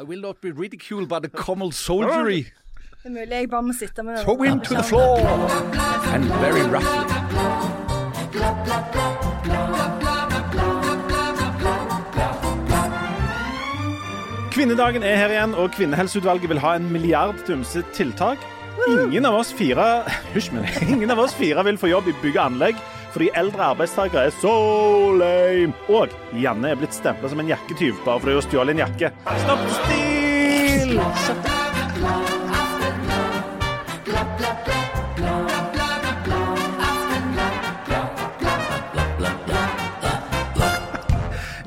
I will not be ridiculed by the common soldiery. Det er mulig jeg bare må sitte med. Throw him to the floor. And very roughly. Kvinnedagen er her igjen, og Kvinnehelseutvalget vil ha en milliard tumse tiltak. Ingen av oss fire Hysj men. Ingen av oss fire vil få jobb i bygg og anlegg fordi eldre arbeidstakere er så lame. Og Janne er blitt stempla som en jakketyv bare fordi hun stjal en jakke. Stopp stil!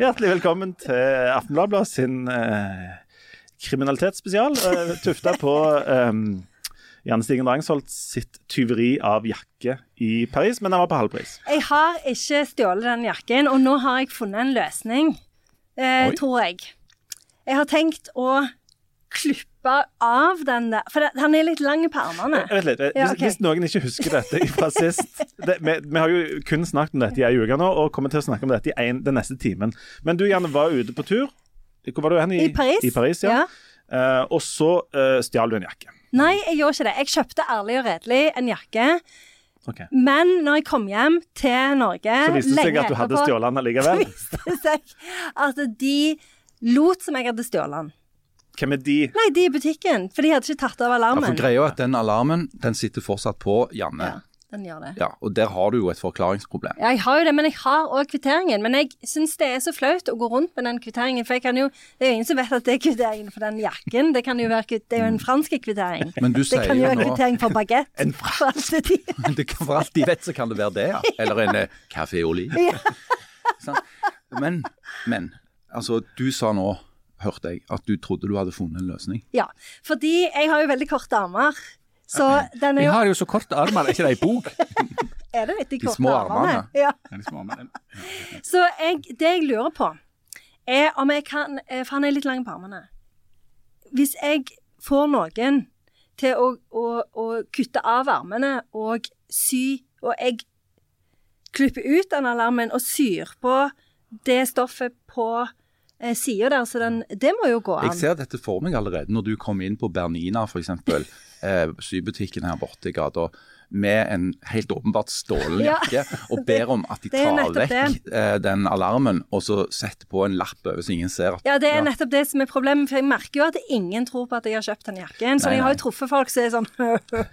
Hjertelig velkommen til Aftenbladet sin eh, kriminalitetsspesial. eh, Tufta på um, Janne Stigen Drangsholt sitt tyveri av jakke i Paris, men den var på halv pris. Jeg har ikke stjålet den jakken, og nå har jeg funnet en løsning, eh, tror jeg. Jeg har tenkt å klippe av den der For det- han er litt lang på armene. Vent litt. Hvis, Ja, okay. hvis noen ikke husker dette fra sist det, vi, vi har jo kun snakket om dette i ei uke nå, og kommer til å snakke om dette i en, den neste timen. Men du, Janne, var ute på tur. Hvor var du hen? I Paris. I Paris, ja. Eh, og så uh, stjal du en jakke. Nei, jeg gjorde ikke det. Jeg kjøpte ærlig og redelig en jakke. Okay. Men når jeg kom hjem til Norge Så viste det seg at du hadde stjålet den Så viste det seg at de lot som jeg hadde stjålet den. Hvem er de? Nei, de i butikken. For de hadde ikke tatt av Ja, alarmen. for greia er at den alarmen den sitter fortsatt på Janne. Ja, den gjør det. Ja, og der har du jo et forklaringsproblem. Ja, jeg har jo det, men jeg har òg kvitteringen. Men jeg syns det er så flaut å gå rundt med den kvitteringen. For jeg kan jo, det er jo ingen som vet at det er kvitteringen for den jakken. Det kan jo være, det er jo en fransk kvittering. Men du Det sier kan jo være nå kvittering for bagett. En alt det det kan, For alt de vet, så kan det være det, ja. Eller en eh, Café Oli. Ja. Men, men altså, du sa nå, hørte jeg, at du trodde du hadde funnet en løsning. Ja, fordi jeg har jo veldig korte armer. Så den er Vi jo har jo så korte armer, er ikke det ei bok? Er det litt de De korte små armene? armene. Ja. Ja, de små armene. Så jeg, det jeg lurer på, er om jeg kan eh, For han er litt lang på armene. Hvis jeg får noen til å, å, å kutte av armene og sy, og jeg klipper ut den alarmen og syr på det stoffet på eh, sida der, så den Det må jo gå an. Jeg ser dette for meg allerede når du kommer inn på Bernina f.eks., sybutikken her borte i gata, med en helt åpenbart stålen Ja. jakke, og ber om at de tar vekk eh, den alarmen, og så setter på en lapp over så ingen ser at Ja, det er nettopp det som er problemet, for jeg merker jo at ingen tror på at jeg har kjøpt den jakken. Så Nei, jeg har jo truffet folk som er sånn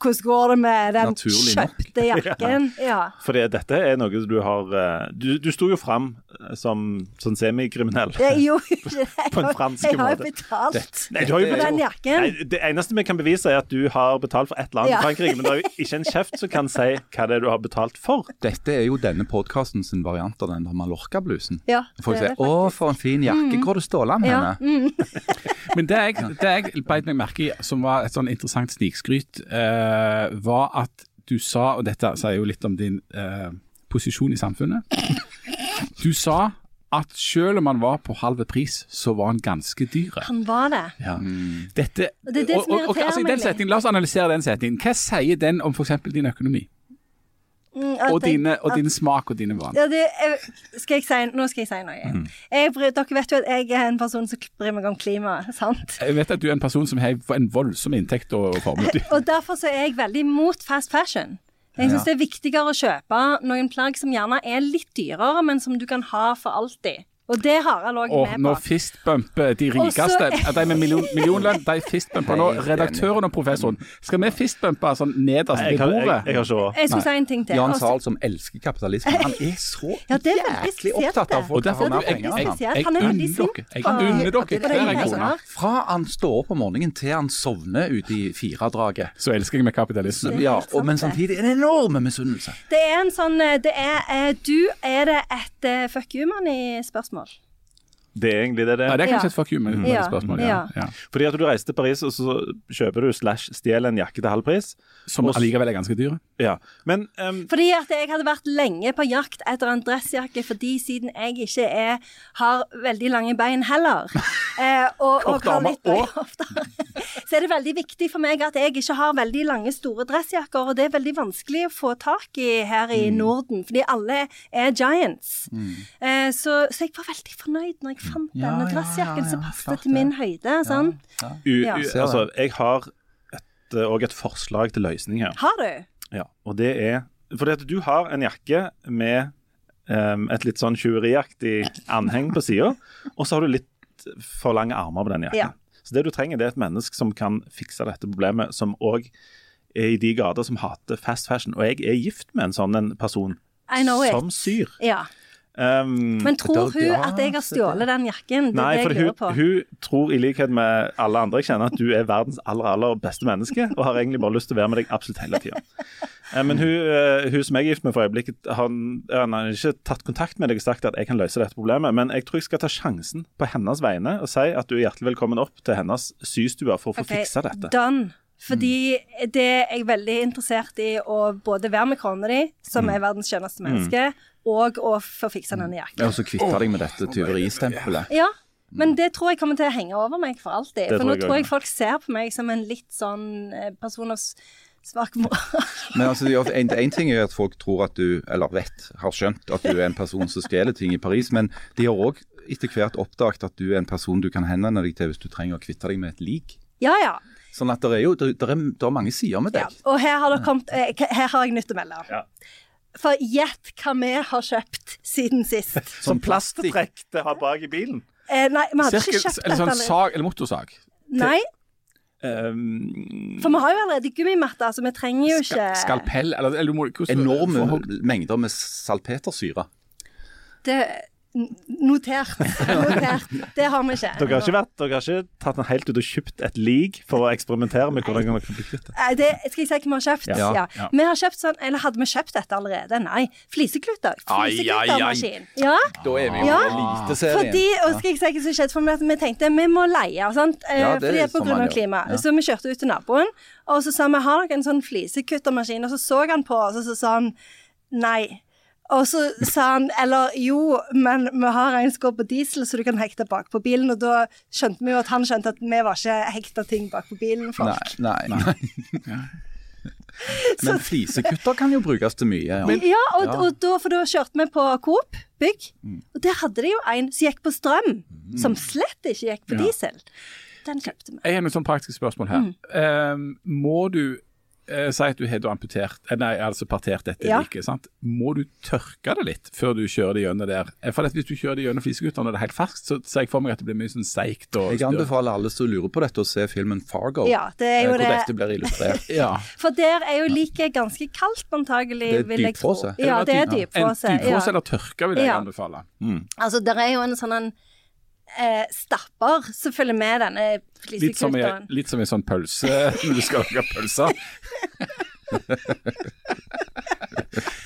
Hvordan går det med den Naturlig nok. kjøpte jakken? Ja. Fordi dette er noe du har eh, Du, du sto jo fram eh, som sånn semikriminell. Jeg gjorde jo det. På en Jeg fransk måte. Jeg har jo betalt Nei, du har jo for betalt- den jakken. Nei, det eneste vi kan bevise, er at du har betalt for et eller annet Ja. i Frankrike, men det jo ikke en kjeft som kan si hva det er du har betalt for. Dette er jo denne podkasten sin variant av den der Mallorca-blusen. Ja, Folk sier er 'Å, for en fin jakke. Hvor har du stjålet den Ja, henne?' mm. Men det jeg, det jeg beit meg merke i, som var et sånn interessant snikskryt, uh, var at du sa, og dette sier jo litt om din uh, posisjon i samfunnet Du sa at selv om han var på halv pris, så var han ganske dyr. Han var det. Ja. Dette, Og det er det som irriterer altså, i meg den setningen, La oss analysere den setningen. Hva sier den om f.eks. din økonomi? Mm, Og, dine, og at- din smak og dine vaner? ja, skal jeg si, nå skal jeg si noe. Jeg, bryr- dere vet jo at jeg er en person som bryr meg om klimaet, sant? Jeg vet at du er en person som har en voldsom inntekt og formue. Og derfor så er jeg veldig mot fast fashion. Jeg syns det er viktigere å kjøpe noen plagg som gjerne er litt dyrere, men som du kan ha for alltid. Og det har jeg òg med på. nå fistbumper de rikeste. så- rikeste, de med million, millionlønn, de fistbumper nå. Redaktøren og professoren. Skal vi fistbumpe sånn nederst ved bordet? jeg, jeg, jeg. Jeg skulle si en ting til. Jan Sahl Zahl som elsker kapitalismen, han er så Ja, er jæklig opptatt av folk Og derfor som har mer penger jeg, er unner dere. Jeg unner dere er hver en krone. Fra han står opp om morgenen til han sovner ute i firedraget. Så elsker jeg med kapitalisme. Er Ja, og, men samtidig en enorm misunnelse. Det er en sånn eh, Det er eh, Du, er det et fuck human i fuck mı? Det er egentlig det det Ja, er. det er kanskje Ja. et fuck you, men Ja. spørsmål. Ja. Ja. Ja. Fordi at du reiser til Paris, og så kjøper du slash stjeler en jakke til halv pris. Som allikevel er ganske dyre. Ja. Men um, Fordi at jeg hadde vært lenge på jakt etter en dressjakke, fordi siden jeg ikke er, har veldig lange bein heller, eh, og, og har litt bein oftere, så er det veldig viktig for meg at jeg ikke har veldig lange, store dressjakker, og det er veldig vanskelig å få tak i her i Norden, fordi alle er giants. Eh, så, så jeg var veldig fornøyd når jeg fant Ja, denne ja, dressjakken ja, som passet klart til min høyde. sant? U, Ja. u, Ser altså, jeg har et, eh, og et forslag til løsning her. Har du? Ja, og det er fordi at du har en jakke med um, et litt sånn tjuveriaktig anheng på sida, og så har du litt for lange armer på den jakken. Ja. Så det du trenger, det er et menneske som kan fikse dette problemet, som òg er i de gater som hater fast fashion. Og jeg er gift med en sånn en person I know it. som syr. Ja. Um, Men tror hun at jeg har stjålet den jakken? Det Nei, er det jeg hun, lurer på. hun tror i likhet med alle andre jeg kjenner at du er verdens aller aller beste menneske, og har egentlig bare lyst til å være med deg absolutt hele tida. Men hun, eh, hun som jeg er gift med for øyeblikket, han, han har ikke tatt kontakt med deg og sagt at jeg kan løse dette problemet, men jeg tror jeg skal ta sjansen på hennes vegne og si at du er hjertelig velkommen opp til hennes systue for å få okay, fiksa dette. Done. Fordi det er jeg veldig interessert i å både være med kona di, som er verdens skjønneste menneske, og å få fiksa denne jakken. Ja, og så kvitte deg med dette tyveristempelet. Ja, men det tror jeg kommer til å henge over meg for alltid. Det For tror nå jeg tror jeg folk ser på meg som en litt sånn eh, person av svak moral. Men altså, en, en ting er at folk tror at du, eller vet, har skjønt at du er en person som stjeler ting i Paris, men de har òg etter hvert oppdaget at du er en person du kan henvende deg til hvis du trenger å kvitte deg med et lik. Ja, ja. Sånn at det er jo der, der er, der er mange sider med deg. ja. Og her har, kommet, eh, her har jeg nytt å melde. Ja. For gjett hva vi har kjøpt siden sist. Som plasttrekk det har bak i bilen. Eh, nei, vi hadde Sirkel, ikke kjøpt eller sånn dette. sag eller motorsag. Nei, Um, for vi har jo allerede gummimatter, så vi trenger jo ikke skalpell eller, eller du må, hvordan, Enorme for- mengder med salpetersyre. det, Notert. Notert. Det har vi ikke. dere, har ikke vært, dere har ikke tatt den helt ut og kjøpt et lik for å eksperimentere med hvordan dere kan bli kvitt det? Skal jeg si hva vi har kjøpt? Ja. Ja. Ja. Vi har kjøpt sånn, eller hadde vi kjøpt dette allerede? Nei. Fliseklutter. Flisekluttermaskin. Ja. Da er vi jo Ja. eliteserien. Fordi, og skal jeg si hva som skjedde, for meg, at vi tenkte vi må leie, sant? Eh, Ja, det fordi er på som grunn av klima. Ja. Så vi kjørte ut til naboen, og så sa vi har dere en sånn flisekuttermaskin, og så så han på oss, og så sa han nei. Og så sa han eller jo, men vi har en som går på diesel, så du kan hekte bak på bilen. Og da skjønte vi jo at han skjønte at vi var ikke hekta ting bak på bilen. folk. Nei, nei, nei. Men flisekutter kan jo brukes til mye. Ja. Ja, og, Ja. og da, for da kjørte vi på Coop bygg, Mm. og der hadde de jo en som gikk på strøm, som slett ikke gikk på diesel. Den kjøpte vi. Jeg har noen sånn praktiske spørsmål her. Eh, må du eh, si at du har amputert, eh, nei, altså partert dette Ja. like, sant? Må du tørke det litt før du kjører det gjennom der? Eh, For at hvis du kjører det gjennom flisekutteren når det er helt ferskt, så ser jeg for meg at det blir mye sånn seigt Jeg anbefaler alle som lurer på dette, å se filmen Fargo. Ja, det er eh, jo hvor det. dette blir illustrert. Ja. For der er jo liket ganske kaldt, antagelig, Det er vil jeg tro. dypfrose. Ja, det er En dypfrose. dypfrose Ja. eller tørke vil jeg Ja. anbefale. Altså, der er jo en sånn en eh, stapper som følger med denne Litt flisekutteren. litt som i sånn pølse når du skal lage pølser.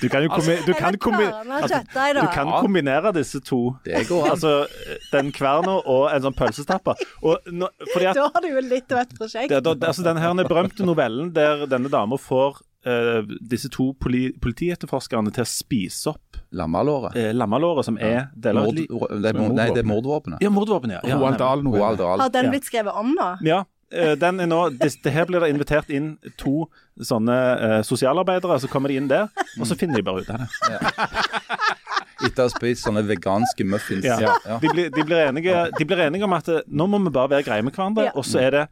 Du kan jo kombi du kan kombi altså, du kan kombinere disse to. Det går an. Altså den kverna og en sånn pølsestapper. Og nå, fordi at Da har du jo litt av et prosjekt. det, da, altså Denne her berømte novellen der denne dama får eh, disse to poli, politietterforskerne til å spise opp Lammelåret. Eh, lammelåret, som er deler av et liv. det er, mord- nei, det er mordvåpenet. Ja, mordvåpenet. ja. ja Roald. Dahl. Har den Ja. blitt skrevet om nå? Ja, eh, den er nå, det, det her blir det invitert inn to sånne eh, sosialarbeidere, så kommer de inn der, og så finner de bare ut av det. Etter å ha spist sånne veganske muffins. Ja. Ja. De, blir, de, blir enige, de blir enige om at nå må vi bare være greie med hverandre, Ja. og så er det,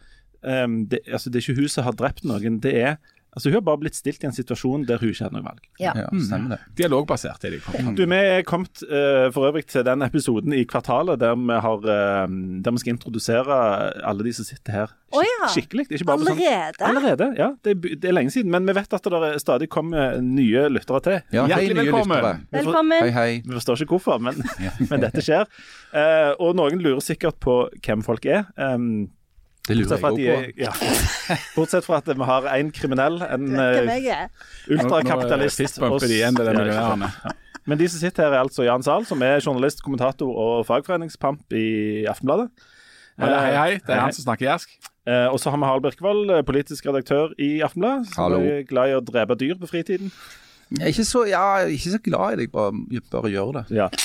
um, det altså Det er ikke hun som har drept noen, det er Altså Hun har bare blitt stilt i en situasjon der hun ikke hadde noe valg. Ja. Ja, stemmer det. Dialogbasert er de. kommet. Du, Vi er kommet uh, for øvrig til den episoden i kvartalet der vi, har, uh, der vi skal introdusere alle de som sitter her Å ja. skikkelig. Ikke bare på sånn, Allerede? Allerede, ja. Det er, det er lenge siden. Men vi vet at det stadig kommer nye lyttere til. Ja, hei, Hjertelig nye velkommen. lyttere. Velkommen. Hei, hei. Vi forstår ikke hvorfor, men, men dette skjer. Uh, og noen lurer sikkert på hvem folk er. Um, Det lurer jeg òg på. ja. bortsett fra at vi har en kriminell, en eh, ultrakapitalist. Nå, nå fistbumper de igjen, det der Ja. Men de som sitter her, er altså Jan Zahl, som er journalist, kommentator og fagforeningspamp i Aftenbladet. Hei, hei. Det er han som snakker jærsk. Eh, og så har vi Harald Birkevold, eh, politisk redaktør i Aftenbladet. Som Hallo. er glad i å drepe dyr på fritiden. Jeg er ikke så, ja, jeg er ikke så glad i det, jeg bare, bare gjør det. Ja.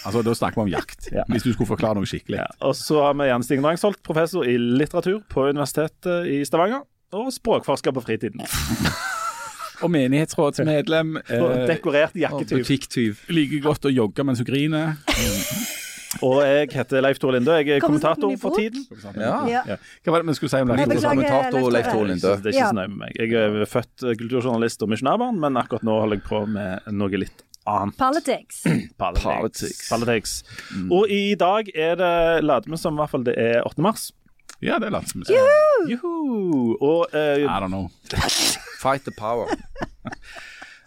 Altså, Da snakker vi om jakt, Ja. hvis du skulle forklare noe skikkelig. Ja. Og så har vi Jan Stigen Rangsholt, professor i litteratur på Universitetet i Stavanger. Og språkforsker på fritiden. Og menighetsrådsmedlem. Eh, dekorert jakketyv. Butikktyv. liker godt å jogge mens hun griner. Og jeg heter Leif Tore Linde. Jeg er kommentator for tiden. Ja. Ja. Hva var det vi skulle si om Leif? beklager, Kommentator Leif Tore Det er ikke Ja. så nøye med meg. Jeg er født eh, kulturjournalist og misjonærbarn, men akkurat nå holder jeg på med noe litt annet. Politics. Politics. Politics. Politics. Og i dag er det later vi som i hvert fall det er 8. mars. Ja, det later som vi som. Juhu! Og uh, I don't know. Fight the power.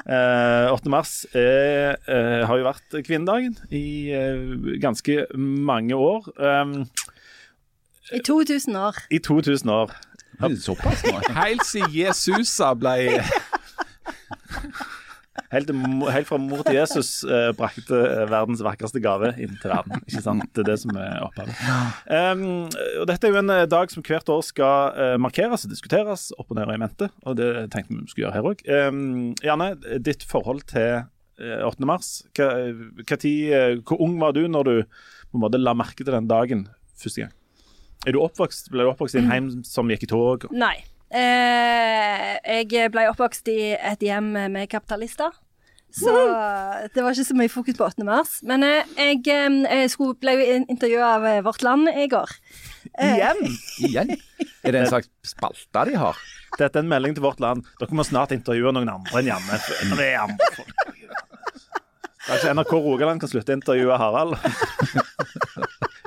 eh, 8. mars er, eh, har jo vært kvinnedagen i eh, ganske mange år. Um, I 2000 år. I 2000 år. Såpass. Helt siden Jesusa ble Helt, helt fra mor til Jesus eh, brakte eh, verdens vakreste gave inn til verden. Ikke sant? Det er det som er opphavet. Um, og dette er jo en eh, dag som hvert år skal uh, markeres og diskuteres opp og ned og i mente, og det tenkte vi vi skulle gjøre her òg. Um, Janne, ditt forhold til eh, 8. mars. Hva, hva tid, hvor ung var du når du på en måte la merke til den dagen første gang? Er du oppvokst, ble du oppvokst i en heim som gikk i tog? Nei. Eh, jeg ble oppvokst i et hjem med kapitalister. Så det var ikke så mye fokus på 8. mars. Men eh, jeg, eh, jeg skulle, ble jo intervjua av eh, Vårt Land i går. Igjen? Igjen? Er det en slags spalte de har? Dette er en melding til vårt land. Dere må snart intervjue noen andre enn Janne. Det er andre folk. Kanskje NRK Rogaland kan slutte å intervjue Harald.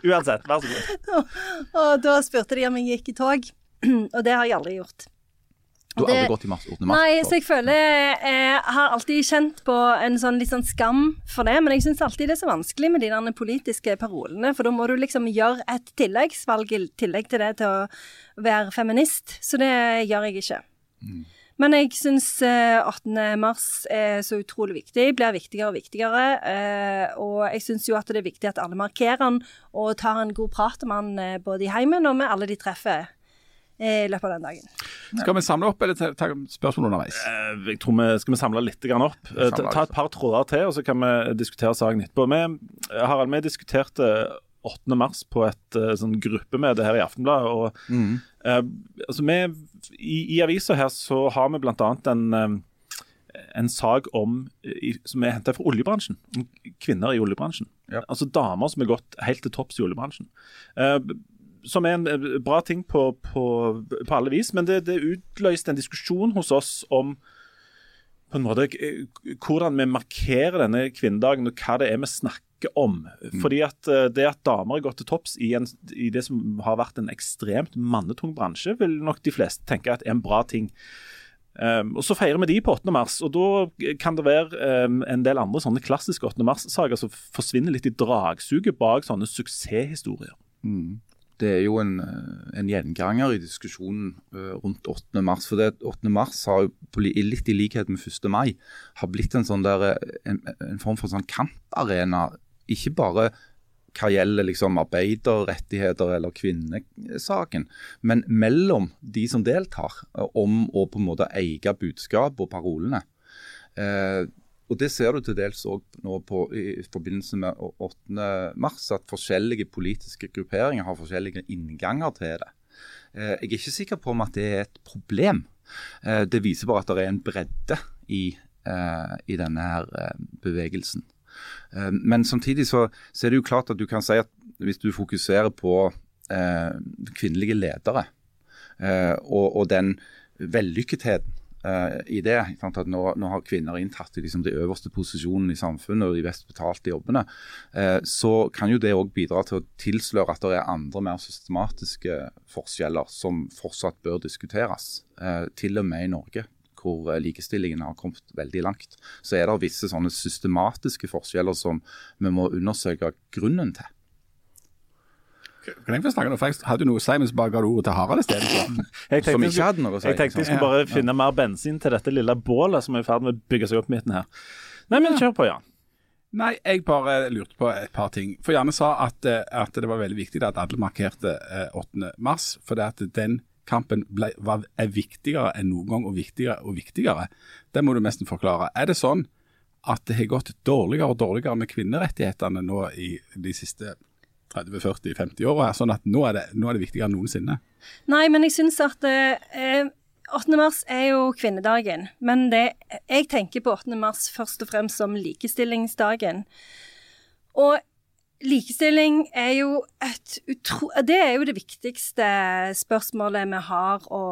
Uansett, vær så god. Og da spurte de om jeg gikk i tog. Og det har jeg aldri gjort. Du har Det- aldri gått i mars, 8. mars? Nei, så jeg føler Jeg har alltid kjent på en sånn litt sånn skam for det, men jeg syns alltid det er så vanskelig med de der politiske parolene, for da må du liksom gjøre et tilleggsvalg i tillegg til det til å være feminist. Så det gjør jeg ikke. Men jeg syns 8. mars er så utrolig viktig, blir viktigere og viktigere. eh, Og jeg syns jo at det er viktig at alle markerer den og tar en god prat om den eh, både i heimen og med alle de treffer eh, i løpet av den dagen. Skal vi samle opp, eller ta ta spørsmål underveis? Eh, Jeg tror vi Skal vi samle litt opp? Eh, Ta, Samle ta et par tråder til, og så kan vi diskutere saken etterpå. Vi, eh, Harald, vi diskuterte 8. mars på et sånn gruppemøte her i Aftenbladet. og Mm. Eh, altså vi, I i avisa her så har vi bl.a. en, en sak om, som er henta fra oljebransjen. Om kvinner i oljebransjen. Ja. Altså damer som er gått helt til topps i oljebransjen. Eh, som er en eh, bra ting på, på, på alle vis, men det, det utløste en diskusjon hos oss om på en måte eh, hvordan vi markerer denne kvinnedagen, og hva det er vi snakker om. Fordi at eh, Det at damer har gått til topps i, en, i det som har vært en ekstremt mannetung bransje, vil nok de fleste tenke at er en bra ting. Um, og Så feirer vi de på 8. mars, og da kan det være um, en del andre sånne klassiske 8. mars-saker som forsvinner litt i dragsuget bak sånne suksesshistorier. Det er jo en, eh, en gjenganger i diskusjonen eh, rundt 8. mars. For det, 8. mars har jo, litt i likhet med 1. mai, har blitt en, sånn der, eh, en, en form for sånn kamparena. Ikke bare hva gjelder liksom arbeiderrettigheter eller kvinnesaken, men mellom de som deltar, om å på en måte eie budskap og parolene. Eh, og Det ser du til dels òg nå i forbindelse med 8. mars, at forskjellige politiske grupperinger har forskjellige innganger til det. Eh, jeg er ikke sikker på om at det er et problem. Eh, det viser bare at det er en bredde i, eh, i denne her bevegelsen. Men samtidig så, så er det jo klart at du kan si at hvis du fokuserer på eh, kvinnelige ledere eh, og, og den vellykketheten eh, i det. At nå, nå har kvinner inntatt liksom, de øverste posisjonene i samfunnet og de best betalte jobbene. Uh, så kan jo det òg bidra til å tilsløre at det er andre mer systematiske forskjeller som fortsatt bør diskuteres. Uh, til og med i Norge hvor likestillingen har kommet veldig langt, så er det visse sånne systematiske forskjeller som vi må undersøke grunnen til. Kan jeg få snakke nå? For jeg hadde jo noe å si, men så bare ga du ordet til Harald istedenfor. Som ikke hadde noe å si. jeg tenkte jeg skulle bare finne mer bensin til dette lille bålet som er i ferd med å bygge seg opp midten her. Nei, men kjør på, Jan. Nei, jeg bare lurte på et par ting. For Janne sa at, eh, at det var veldig viktig at alle markerte eh, 8. mars, for det at den kampen ble, var, er viktigere enn noen gang, og viktigere og viktigere. Det må du nesten forklare. Er det sånn at det har gått dårligere og dårligere med kvinnerettighetene nå i de siste 30-40-50 åra, sånn at nå er, det, nå er det viktigere enn noensinne? Nei, men jeg syns at eh, 8. mars er jo kvinnedagen. Men det, jeg tenker på 8. mars først og fremst som likestillingsdagen. Og likestilling er jo et utro... Det er jo det viktigste spørsmålet vi har å,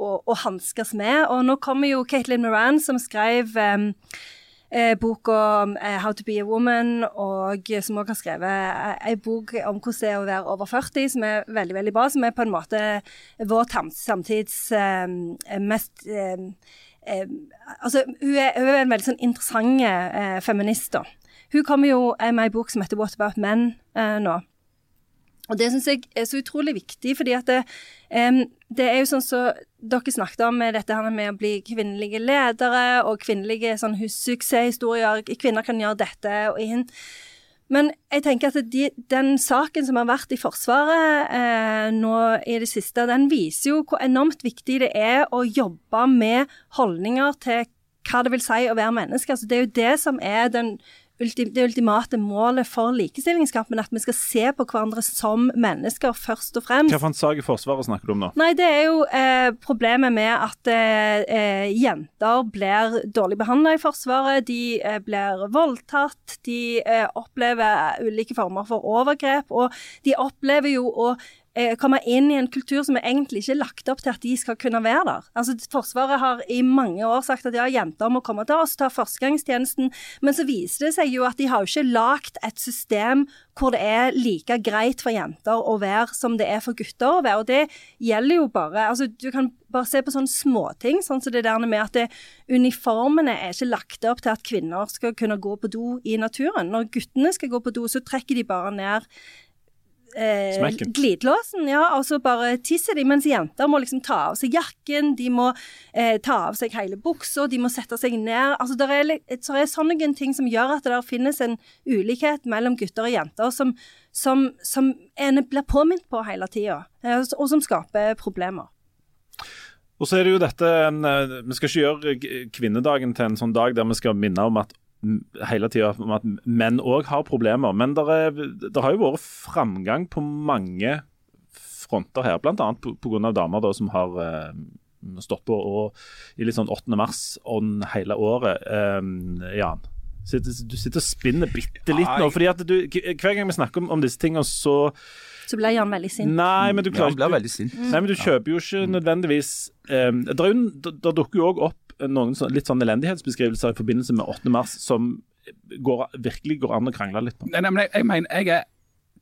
å, å hanskes med. Og nå kommer jo Caitlin Moran, som skrev eh, boka eh, 'How to be a woman', og som også har skrevet ei bok om hvordan det er å være over 40, som er veldig veldig bra. Som er på en måte vår samtids eh, mest eh, eh, altså, hun er, hun er, en veldig sånn interessant eh, feminist. da. Hun kommer jo med en bok som heter 'What About Men' eh, nå. Og Det syns jeg er så utrolig viktig, fordi at det, um, det er jo sånn som så dere snakket om med dette her med å bli kvinnelige ledere og kvinnelige sånn suksesshistorier. Kvinner kan gjøre dette og inn. Men jeg tenker at de, den saken som har vært i Forsvaret eh, nå i det siste, den viser jo hvor enormt viktig det er å jobbe med holdninger til hva det vil si å være menneske. Altså, det er jo det som er den det ultimate målet for likestillingskampen, at vi skal se på hverandre som mennesker, først og fremst. Hva for en sak i Forsvaret snakker du om nå? Nei, Det er jo eh, problemet med at eh, eh jenter blir dårlig behandla i Forsvaret. De eh, blir voldtatt, de eh, opplever ulike former for overgrep, og de opplever jo å komme inn i en kultur som er egentlig ikke lagt opp til at de skal kunne være der. Altså, Forsvaret har i mange år sagt at ja, jenter må komme til oss, ta førstegangstjenesten, men så viser det seg jo at de har jo ikke lagt et system hvor det er like greit for jenter å være som det er for gutter å være. Og det gjelder jo bare altså Du kan bare se på sånne småting, sånn som det der med at det, uniformene er ikke lagt opp til at kvinner skal kunne gå på do i naturen. Når guttene skal gå på do, så trekker de bare ned eh, glidelåsen, ja, og så bare tisser de. Mens jenter må liksom ta av seg jakken, de må eh, ta av seg hele buksa, de må sette seg ned. Altså, det er, er, sånne ting som gjør at det finnes en ulikhet mellom gutter og jenter som, som, som en blir påminnet på hele tida, eh, og som skaper problemer. Og så er det jo dette, eh, Vi skal ikke gjøre kvinnedagen til en sånn dag der vi skal minne om at hele tida om at menn òg har problemer. Men det har jo vært framgang på mange fronter her, bl.a. pga. damer da, som har uh, stått på og i litt sånn 8. mars-ånd hele året. Um, Jan, du sitter og spinner bitte litt nå. fordi at du, Hver gang vi snakker om, om disse tingene, så så ble Jan veldig sint. Nei, men du klarer, ja, sint. Nei, men du kjøper jo ikke nødvendigvis um, Det dukker jo òg opp noen så, litt sånn elendighetsbeskrivelser i forbindelse med 8. mars som går, virkelig går an å krangle litt på. Nei, nei, men jeg, jeg mener, jeg er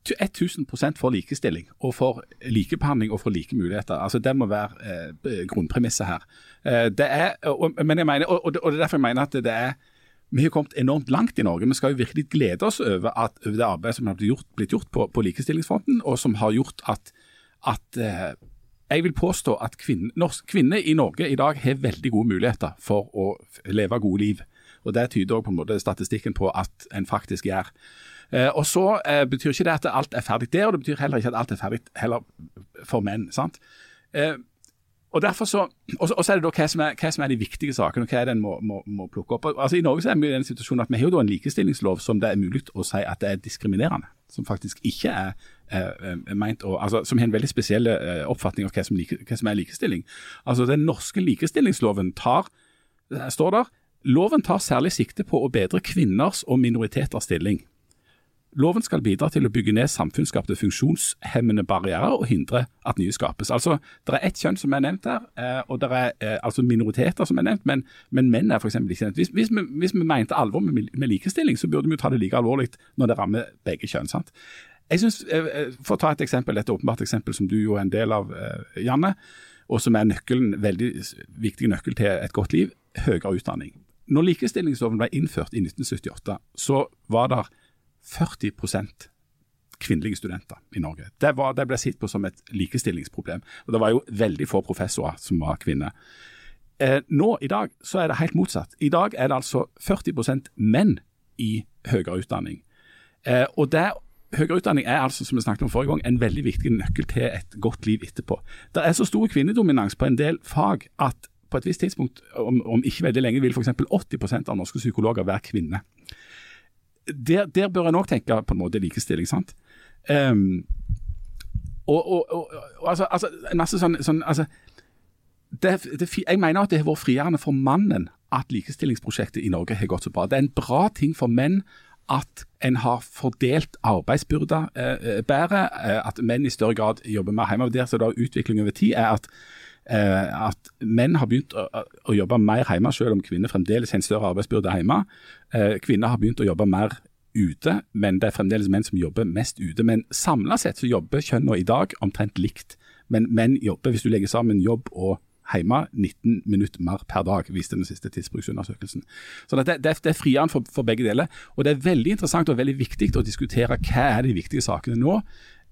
1000 for likestilling og for likebehandling og for like muligheter. Altså Det må være eh, grunnpremisset her. Eh, det er, og, men jeg mener, og, og, det er derfor jeg mener at det er vi har kommet enormt langt i Norge. Vi skal jo virkelig glede oss over, at, over det arbeidet som har blitt gjort, blitt gjort på, på, likestillingsfronten, og som har gjort at, at eh, jeg vil påstå at kvinner, kvinner i Norge i dag har veldig gode muligheter for å leve gode liv. Og Det tyder også på en måte statistikken på at en faktisk gjør. Eh, og så eh, betyr ikke det at alt er ferdig der, og det betyr heller ikke at alt er ferdig heller for menn. sant? Eh, og derfor så, og så, er det da hva som er, hva som er, de viktige sakene, og hva er det en må, må, må, plukke opp. Altså I Norge så er vi i den situasjonen at vi har jo da en likestillingslov som det er mulig å si at det er diskriminerende. Som faktisk ikke er å, altså, Som har en veldig spesiell eh, oppfatning av hva som, like, hva som, er likestilling. Altså Den norske likestillingsloven tar, står der, loven tar særlig sikte på å bedre kvinners og minoriteters stilling. Loven skal bidra til å bygge ned samfunnsskapte funksjonshemmende barrierer og hindre at nye skapes. Altså, Det er ett kjønn som er nevnt her, eh, og det er eh, altså minoriteter som er nevnt, men, men menn er f.eks. ikke nevnt. Hvis, hvis, vi, hvis, vi, mente alvor med, med, likestilling, så burde vi jo ta det like alvorlig når det rammer begge kjønn. sant? Jeg synes, eh, For å ta et eksempel, et åpenbart eksempel som du jo er en del av, Janne, og som er nøkkelen, veldig viktig nøkkel til et godt liv, høyere utdanning. Når likestillingsloven ble innført i 1978, så var det 40% kvinnelige studenter i Norge. Det, var, det ble sett på som et likestillingsproblem. Og Det var jo veldig få professorer som var kvinner. Eh, nå i dag så er det helt motsatt. I dag er det altså 40% menn i høyere utdanning. Eh, og det Høyere utdanning er altså, som vi snakket om forrige gang, en veldig viktig nøkkel til et godt liv etterpå. Det er så stor kvinnedominans på en del fag at på et visst tidspunkt, om, om ikke veldig lenge, vil f.eks. 80% av norske psykologer være kvinner der, der, bør en òg tenke på en måte likestilling. sant? Um, og, og, og, og, altså, altså, en masse sånn, sånn altså, det, det, Jeg mener at det har vært frigjørende for mannen at likestillingsprosjektet i Norge har gått så bra. Det er en bra ting for menn at en har fordelt arbeidsbyrda eh, bedre, eh, at menn i større grad jobber mer hjemme. Der så da utvikling over tid er at, eh, at menn har begynt å, å, jobbe mer hjemme, selv om kvinner fremdeles har en større arbeidsbyrde hjemme. Eh, kvinner har begynt å jobbe mer ute, men det er fremdeles menn som jobber mest ute. Men samla sett så jobber kjønnene i dag omtrent likt. Men menn jobber, hvis du legger sammen jobb og hjemme 19 minutter mer per dag, viste den siste tidsbruksundersøkelsen. Så det, det, det er friere for, for, begge deler. Og det er veldig interessant og veldig viktig å diskutere hva er de viktige sakene nå.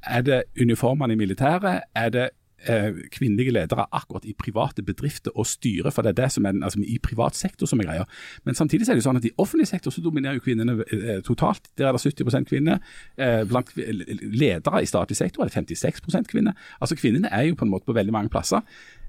Er det uniformene i militæret? Er det eh, kvinnelige ledere akkurat i private bedrifter og styre, for det er det som er altså, i privat sektor som er greia. Men samtidig er det sånn at i offentlig sektor så dominerer jo kvinnene eh, totalt. Der er det 70 kvinner. Eh, blant ledere i statlig sektor er det 56 kvinner. Altså Kvinnene er jo på en måte på veldig mange plasser.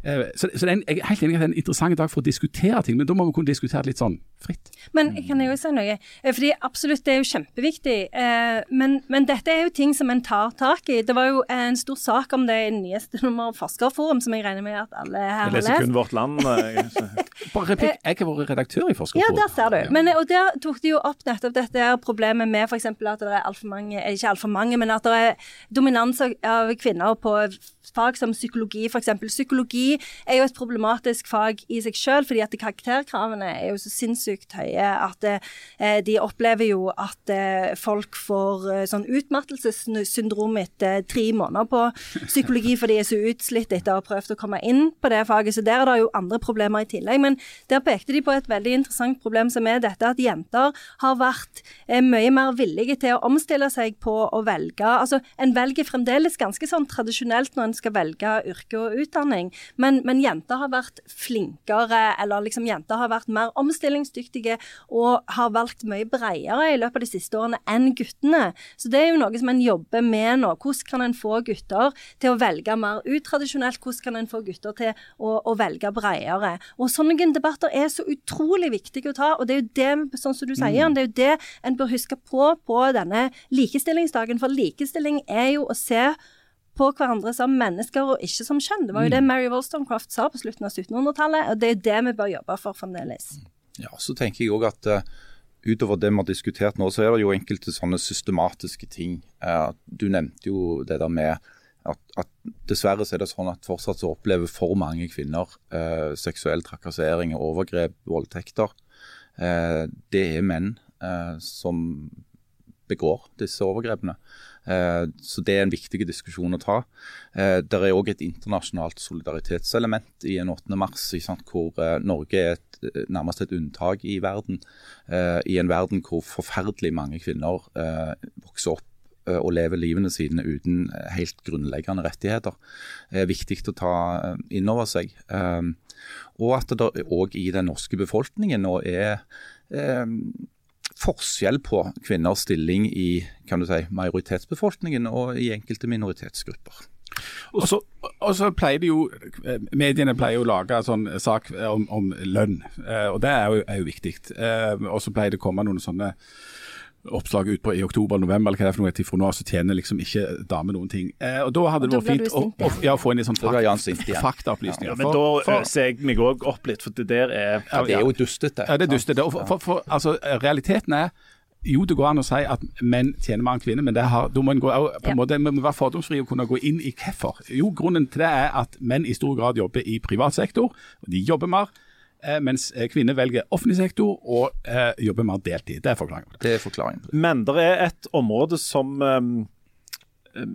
Eh, så, så en, jeg er helt enig at det er en interessant dag for å diskutere ting, men da må vi kunne diskutere litt sånn fritt. Men kan jeg jo si noe? Eh, fordi absolutt, det er jo kjempeviktig. Eh, men, men, dette er jo ting som en tar tak i. Det var jo en stor sak om det i nyeste nummer av Forskerforum, som jeg regner med at alle her har lest. Jeg leser kun Vårt Land. Bare replikk, jeg har vært redaktør i Forskerforum. Ja, der ser du. Men, og der tok de jo opp nettopp dette problemet med f.eks. at det er altfor mange, ikke altfor mange, men at det er dominans av kvinner på fag som psykologi, f.eks. Psykologi er jo et problematisk fag i seg selv, fordi at karakterkravene er jo så sinnssykt høye at eh, de opplever jo at eh, folk får eh, sånn utmattelsessyndrom etter tre måneder på psykologi, for de er så utslitt etter å ha prøvd å komme inn på det faget. Så der er det jo andre problemer i tillegg. Men der pekte de på et veldig interessant problem, som er dette at jenter har vært eh, mye mer villige til å omstille seg på å velge Altså, en velger fremdeles ganske sånn tradisjonelt når en skal velge yrke og utdanning. Men, men, jenter har vært flinkere, eller liksom jenter har vært mer omstillingsdyktige og har valgt mye bredere i løpet av de siste årene enn guttene. Så det er jo noe som en jobber med nå. Hvordan kan en få gutter til å velge mer utradisjonelt? Hvordan kan en få gutter til å, å velge bredere? Og sånne debatter er så utrolig viktige å ta, og det er jo det, sånn som du sier, mm. det er jo det en bør huske på på denne likestillingsdagen. For likestilling er jo å se på hverandre som mennesker og ikke som kjønn. Det var jo det mm. Mary Wollstonecraft sa på slutten av 1700-tallet, og det er det vi bør jobbe for fremdeles. Ja, så tenker jeg òg at uh, utover det vi har diskutert nå, så er det jo enkelte sånne systematiske ting. Uh, du nevnte jo det der med at, at, dessverre så er det sånn at fortsatt så opplever for mange kvinner uh, seksuell trakassering, overgrep, voldtekter. det er menn som begår disse overgrepene. Eh, så det er en viktig diskusjon å ta. Eh, det er òg et internasjonalt solidaritetselement i en 8. mars, hvor eh, Norge er et, nærmest et unntak i verden. I en verden hvor forferdelig mange kvinner vokser opp og lever livene sine uten helt grunnleggende rettigheter. Det er viktig å ta inn over seg. Og at det òg i den norske befolkningen nå er forskjell på kvinners stilling i kan du si, majoritetsbefolkningen og i enkelte minoritetsgrupper. Og så, og så pleier de jo, Mediene pleier jo å lage sånn sak om, om lønn, eh, og det er jo, er jo viktig. Eh, og så pleier det å komme noen sånne oppslag ut på i oktober-november, eller hva det er for noe, til av så tjener liksom ikke damer noen ting. Eh, og Da hadde det vært fint å, å, ja, få inn litt sånn faktaopplysninger. Fakta Ja, men da ser jeg meg òg opp litt, for det der er Ja, det er jo dustete. Ja, det er dustete. For, for, for, altså, realiteten er jo, det går an å si at menn tjener mer enn kvinner, men det har, da må en gå, på en måte, må være fordomsfri og kunne gå inn i hvorfor. Jo, grunnen til det er at menn i stor grad jobber i privat sektor. og De jobber mer. Eh, mens eh, kvinner velger offentlig sektor og eh, jobber mer deltid. Det er forklaringen. Det er forklaringen. Men det er et område som, um,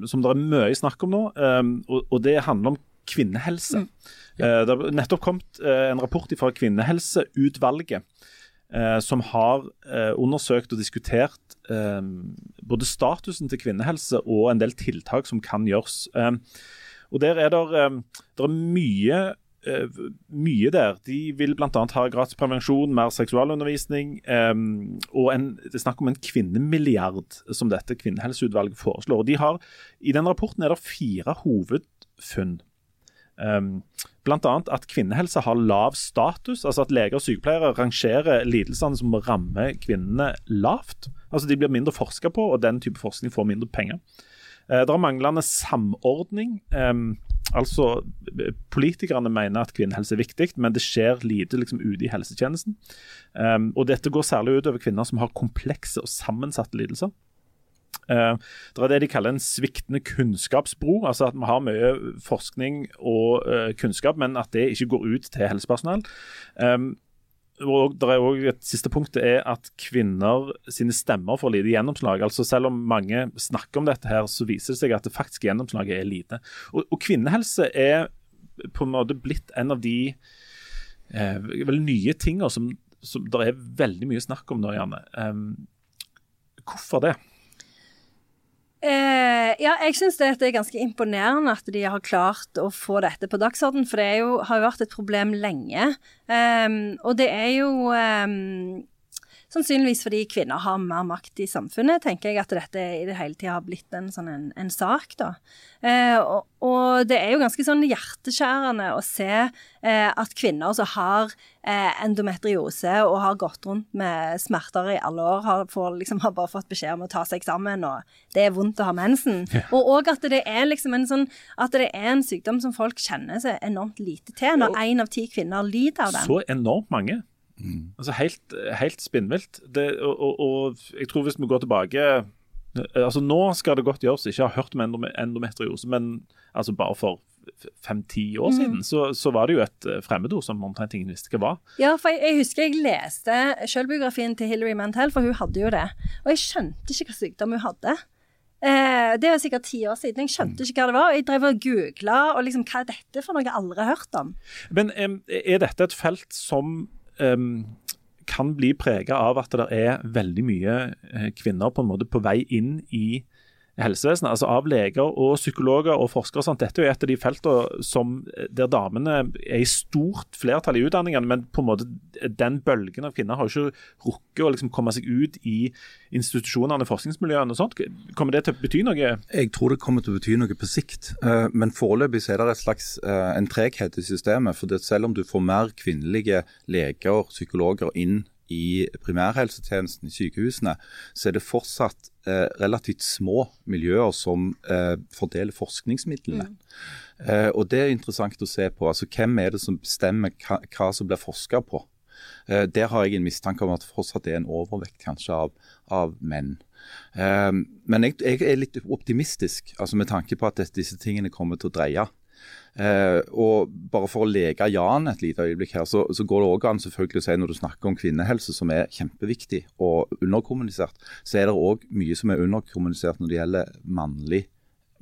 som det er mye snakk om nå, um, og, og, det handler om kvinnehelse. Mm. Ja. Uh, det har nettopp kommet uh, en rapport fra Kvinnehelseutvalget. Som har undersøkt og diskutert både statusen til kvinnehelse og en del tiltak som kan gjøres. og Der er det, det er mye mye der. De vil bl.a. ha gratis prevensjon, mer seksualundervisning. Um, og en, det er snakk om en kvinnemilliard, som dette kvinnehelseutvalget foreslår. De har, I den rapporten er det fire hovedfunn. Um, Bl.a. at kvinnehelse har lav status, altså at leger og sykepleiere rangerer lidelsene som rammer kvinnene lavt. Altså De blir mindre forska på, og den type forskning får mindre penger. Uh, det er manglende samordning. Um, Altså, Politikerne mener at kvinnehelse er viktig, men det skjer lite liksom, ute i helsetjenesten. Um, og Dette går særlig ut over kvinner som har komplekse og sammensatte lidelser. Uh, det er det de kaller en sviktende kunnskapsbro. altså At vi har mye forskning og uh, kunnskap, men at det ikke går ut til helsepersonell. Um, og det er også Et siste punkt er at kvinner sine stemmer får lite gjennomslag. altså Selv om mange snakker om dette, her, så viser det seg at det faktiske gjennomslaget er lite. Og, og kvinnehelse er på en måte blitt en av de eh, vel nye tingene som, som det er veldig mye snakk om nå, Janne. Um, hvorfor det? Eh, ja, jeg syns det er ganske imponerende at de har klart å få dette på dagsorden, for det jo, har jo vært et problem lenge. Um, og det er jo um, Sannsynligvis fordi kvinner har mer makt i samfunnet, tenker jeg at dette i det hele tida har blitt en, sånn en, en sak. da. Eh, og, og, det er jo ganske sånn hjerteskjærende å se eh, at kvinner som har eh, endometriose og har gått rundt med smerter i alle år, har, får, liksom, har, bare fått beskjed om å ta seg sammen, og det er vondt å ha mensen. Ja. Og òg at det er liksom en sånn at det er en sykdom som folk kjenner seg enormt lite til, når én av ti kvinner lider av den. Så enormt mange. Mm. Altså Helt, helt spinnvilt. Og, og, og, jeg tror hvis vi går tilbake altså Nå skal det godt gjøres ikke ha hørt om endometriose, men altså bare for fem-ti år mm. siden, så, så, var det jo et eh, fremmedord som omtrent ingen visste hva var. Ja, for jeg, jeg husker jeg leste selvbiografien til Hilary Mantel, for hun hadde jo det. Og jeg skjønte ikke hva sykdom hun hadde. Eh, det er sikkert ti år siden. Jeg skjønte ikke hva det var. Jeg drev og googla og liksom, hva er dette for noe jeg aldri har hørt om. Men er dette et felt som kan bli prega av at det er veldig mye eh, kvinner på en måte på vei inn i helsevesenet, altså av leger og psykologer og forskere. Sant? Dette er jo et av de feltene som, eh, der damene er i stort flertall i utdanningene, men på en måte den bølgen av kvinner har jo ikke rukket å liksom komme seg ut i institusjonene, forskningsmiljøene og sånt. Kommer det til å bety noe? Jeg tror det kommer til å bety noe på sikt, eh, men foreløpig er det et slags, eh, en treghet i systemet. for Selv om du får mer kvinnelige leger, psykologer inn i primærhelsetjenesten i sykehusene, så er det fortsatt eh, relativt små miljøer som eh, fordeler forskningsmidlene. Mm. Eh, og Det er interessant å se på. altså Hvem er det som bestemmer hva, hva som blir forska på? Eh, der har jeg en mistanke om at det fortsatt er en overvekt kanskje av, av menn. Eh, men jeg, jeg, er litt optimistisk altså med tanke på at disse tingene kommer til å dreie. Eh, og bare For å leke Jan et lite øyeblikk her, så, så går det også an selvfølgelig å si når du snakker om kvinnehelse, som er kjempeviktig og underkommunisert, så er det òg mye som er underkommunisert når det gjelder mannlig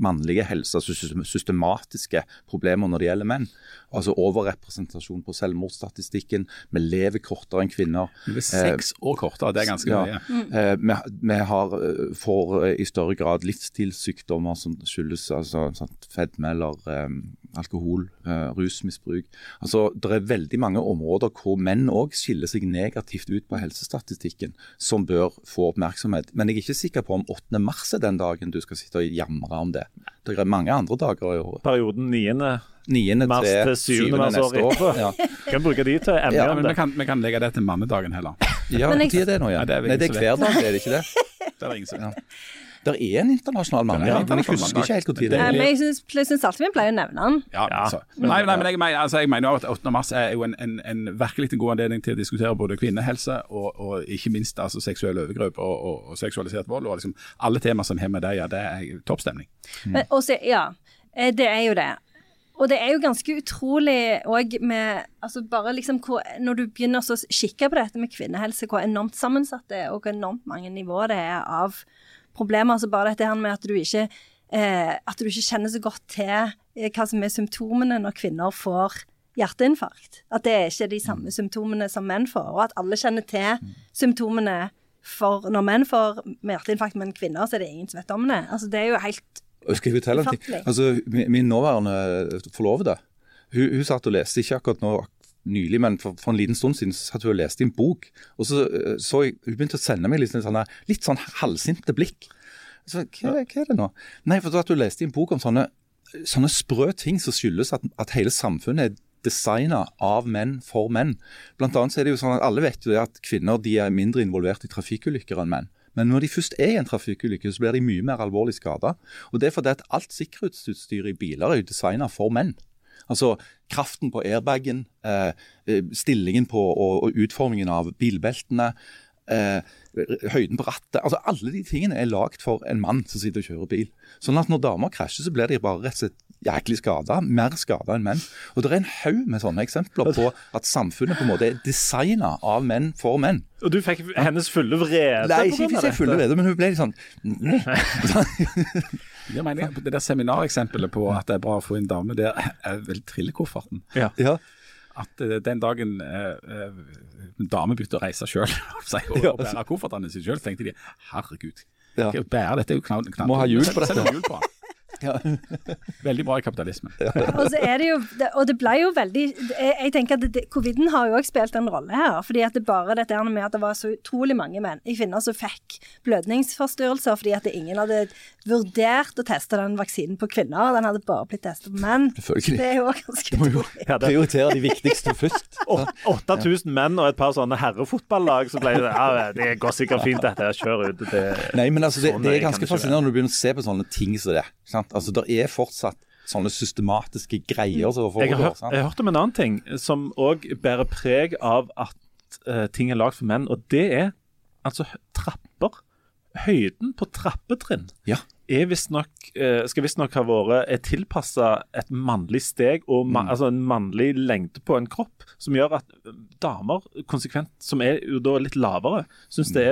mannlige helse, altså systematiske problemer når det gjelder menn. Altså overrepresentasjon på selvmordsstatistikken. Vi lever kortere enn kvinner. Vi er seks eh, år kortere, det er ganske ja. mye. Mm. Eh, vi, vi har, eh, får i større grad livsstilssykdommer som skyldes altså, sånn, fedme eller um, alkohol, uh, rusmisbruk. Altså, Det er veldig mange områder hvor menn òg skiller seg negativt ut på helsestatistikken, som bør få oppmerksomhet. Men jeg er ikke sikker på om 8. mars er den dagen du skal sitte og jamre om det. Det er mange andre dager i året. Perioden 9. 9. mars til 7. mars neste år. Ja. Kan bruke de til emne ja, men vi kan, vi kan legge det til mannedagen heller. Ja, når er det nå? Ja. Nei, det er, Nei, det er hver dag, er det ikke det? det er ingen som vet. Det er en internasjonal mann, ja, men jeg husker ikke helt når det er. Men jeg syns alltid vi pleier å nevne han. Ja, altså. Nei, nei, men jeg mener, altså, jeg mener at 8. mars er jo en, en, en virkelig en god anledning til å diskutere både kvinnehelse og, og ikke minst altså, seksuelle overgrep og, og, og, seksualisert vold. og liksom Alle temaer som har med det ja, det er toppstemning. Mm. Men også, ja, eh, det er jo det. Og det er jo ganske utrolig òg med altså bare liksom hvor, Når du begynner å kikke på dette med kvinnehelse, hvor enormt sammensatt det er, og hvor enormt mange nivåer det er av problemer. Altså bare dette her med at du ikke, eh, at du ikke kjenner så godt til eh, hva som er symptomene når kvinner får hjerteinfarkt. At det er ikke de samme mm. symptomene som menn får. Og at alle kjenner til symptomene for når menn får hjerteinfarkt, men kvinner så er det ingen som vet om det. Altså Det er jo helt skal jeg fortelle en ting? Altså, Min nåværende forlovede hun, hun satt og leste, ikke akkurat nå nylig, men for, for, en liten stund siden satt hun og leste en bok. og så, eh, så jeg, Hun begynte å sende meg litt sånn, litt sånn halvsinte blikk. Så, hva, hva, er det nå? Nei, for at Hun leste en bok om sånne, sånne sprø ting som skyldes at, at hele samfunnet er designa av menn for menn. Blant annet så er det jo sånn at Alle vet jo at kvinner de er mindre involvert i trafikkulykker enn menn. Men når de først er i en trafikkulykke, så blir de mye mer alvorlig skada. Det er fordi at alt sikkerhetsutstyr i biler er jo designa for menn. Altså kraften på airbagen, eh, eh, stillingen på og, og utformingen av bilbeltene. Eh, høyden på rattet. altså Alle de tingene er lagd for en mann som sitter og kjører bil. Sånn at når damer krasjer, så blir de bare rett og slett jæklig skada. Mer skada enn menn. Og det er en haug med sånne eksempler på at samfunnet på en måte er designa av menn for menn. Og du fikk hennes fulle vrede Nei, ikke fikk jeg fulle vrede, men hun ble litt sånn Det, mener jeg, det der seminareksempelet på at det er bra å få en dame der, er vel trillekofferten. Ja. Ja. At eh, den dagen eh, eh, dame begynte å reise sjøl og Ja. bære koffertene sine sjøl, tenkte de herregud, Ja. bære dette er jo knall, knall. Må ha hjul på dette. Ja. Veldig bra i kapitalismen. Og så er det jo Og det ble jo veldig Jeg, jeg tenker at det, Coviden har jo også spilt en rolle her. fordi at det bare dette her med at det var så utrolig mange menn i kvinner som fikk blødningsforstyrrelser fordi at ingen hadde vurdert å teste den vaksinen på kvinner. Den hadde bare blitt testet på menn. Selvfølgelig. Det er jo ganske må jo utrolig. Ja, det, Prioritere de viktigste først. Åt- 8000 menn og et par sånne herrefotballag, så ble det ja, det går sikkert fint dette, her, kjør ut. Det, Nei, men altså, det, Sånn det er- ganske fascinerende når du begynner å se på sånne ting som det. Sant? Altså, Det er fortsatt sånne systematiske greier som jeg, har foregår. hørt, sant? jeg har hørt om en annen ting som òg bærer preg av at uh, ting er lagd for menn, og det er altså trapper. Høyden på trappetrinn Ja. er visstnok uh, skal visstnok ha vært tilpassa et mannlig steg og ma altså en mannlig lengde på en kropp, som gjør at eh, damer konsekvent, som er litt lavere, syns det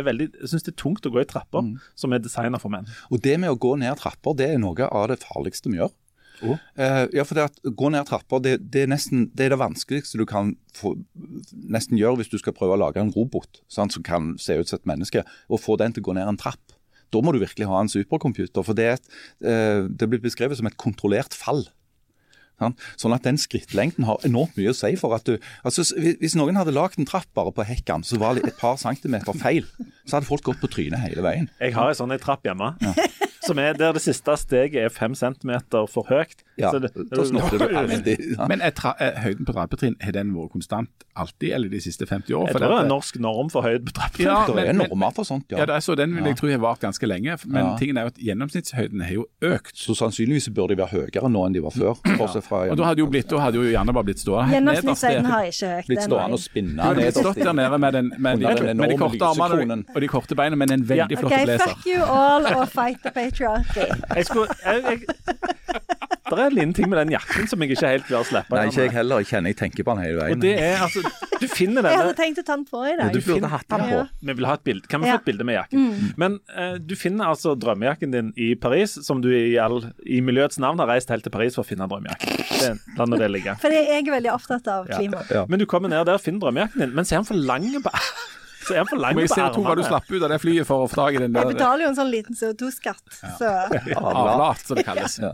synes det er tungt å gå i trapper som er designa for menn. Og det med å gå ned trapper, det er noe av det farligste vi gjør. Å? Eh, ja, for det at gå ned trapper, det, det, er nesten, det er det vanskeligste du kan få, nesten gjøre hvis du skal prøve å lage en robot sant, som kan se ut som et menneske, og få den til å gå ned en trapp. Da må du virkelig ha en supercomputer, for det, er eh, det blir beskrevet som et kontrollert fall. Sant? Sånn at den skrittlengden har enormt mye å si for at du altså Hvis noen hadde lagd en trapp bare på hekken som var det et par centimeter feil, så hadde folk gått på trynet hele veien. Jeg har en sånn trapp hjemme, som er der det siste steget er fem centimeter for høyt. Ja, Så det- da snurrer du. Ja. Men er tra er høyden på trappetrinn har den vært konstant alltid, eller de siste 50 år? Jeg tror det er en norsk norm for høyde på trappetrinn. Ja, Det er normer for sånt, Ja, ja. det er så Den vil jeg tro har vart ganske lenge. Men Ja. tingen er jo at gjennomsnittshøyden har jo økt. Så sannsynligvis burde de være høyere nå enn de var før. Og da hadde jo, blitt, da hadde jo gjerne bare blitt stående Gjennomsnittshøyden har ikke økt blitt stående og spinne nederst stått der nede med, den, med, de, Under med de korte armene og de korte beina, men en veldig Ja. flott okay, blazer. fuck you all og fight the patriarchy. Jeg skulle, jeg, jeg, det er en liten ting med den jakken som jeg ikke helt klarer å slippe. Nei, ikke jeg heller. Jeg kjenner jeg tenker på den hele veien. Og det er altså Du finner Jeg hadde tenkt å ta den på i dag. du burde hatt den på. Ja. Vi vil ha et bilde. Kan vi få et bilde med jakken? Men uh, du finner altså drømmejakken din i Paris, som du i, all, i miljøets navn har reist helt til Paris for å finne drømmejakken. La nå det ligge. For jeg er veldig opptatt av klima. Ja. Men du kommer ned der finner drømmejakken din, men så er han for lang på Så er han for lang Men jeg på ser to hva du armene. slapp ut av det flyet for å få tak i den Jeg betaler jo en sånn liten CO2-skatt, så avlat, som det kalles. Ja.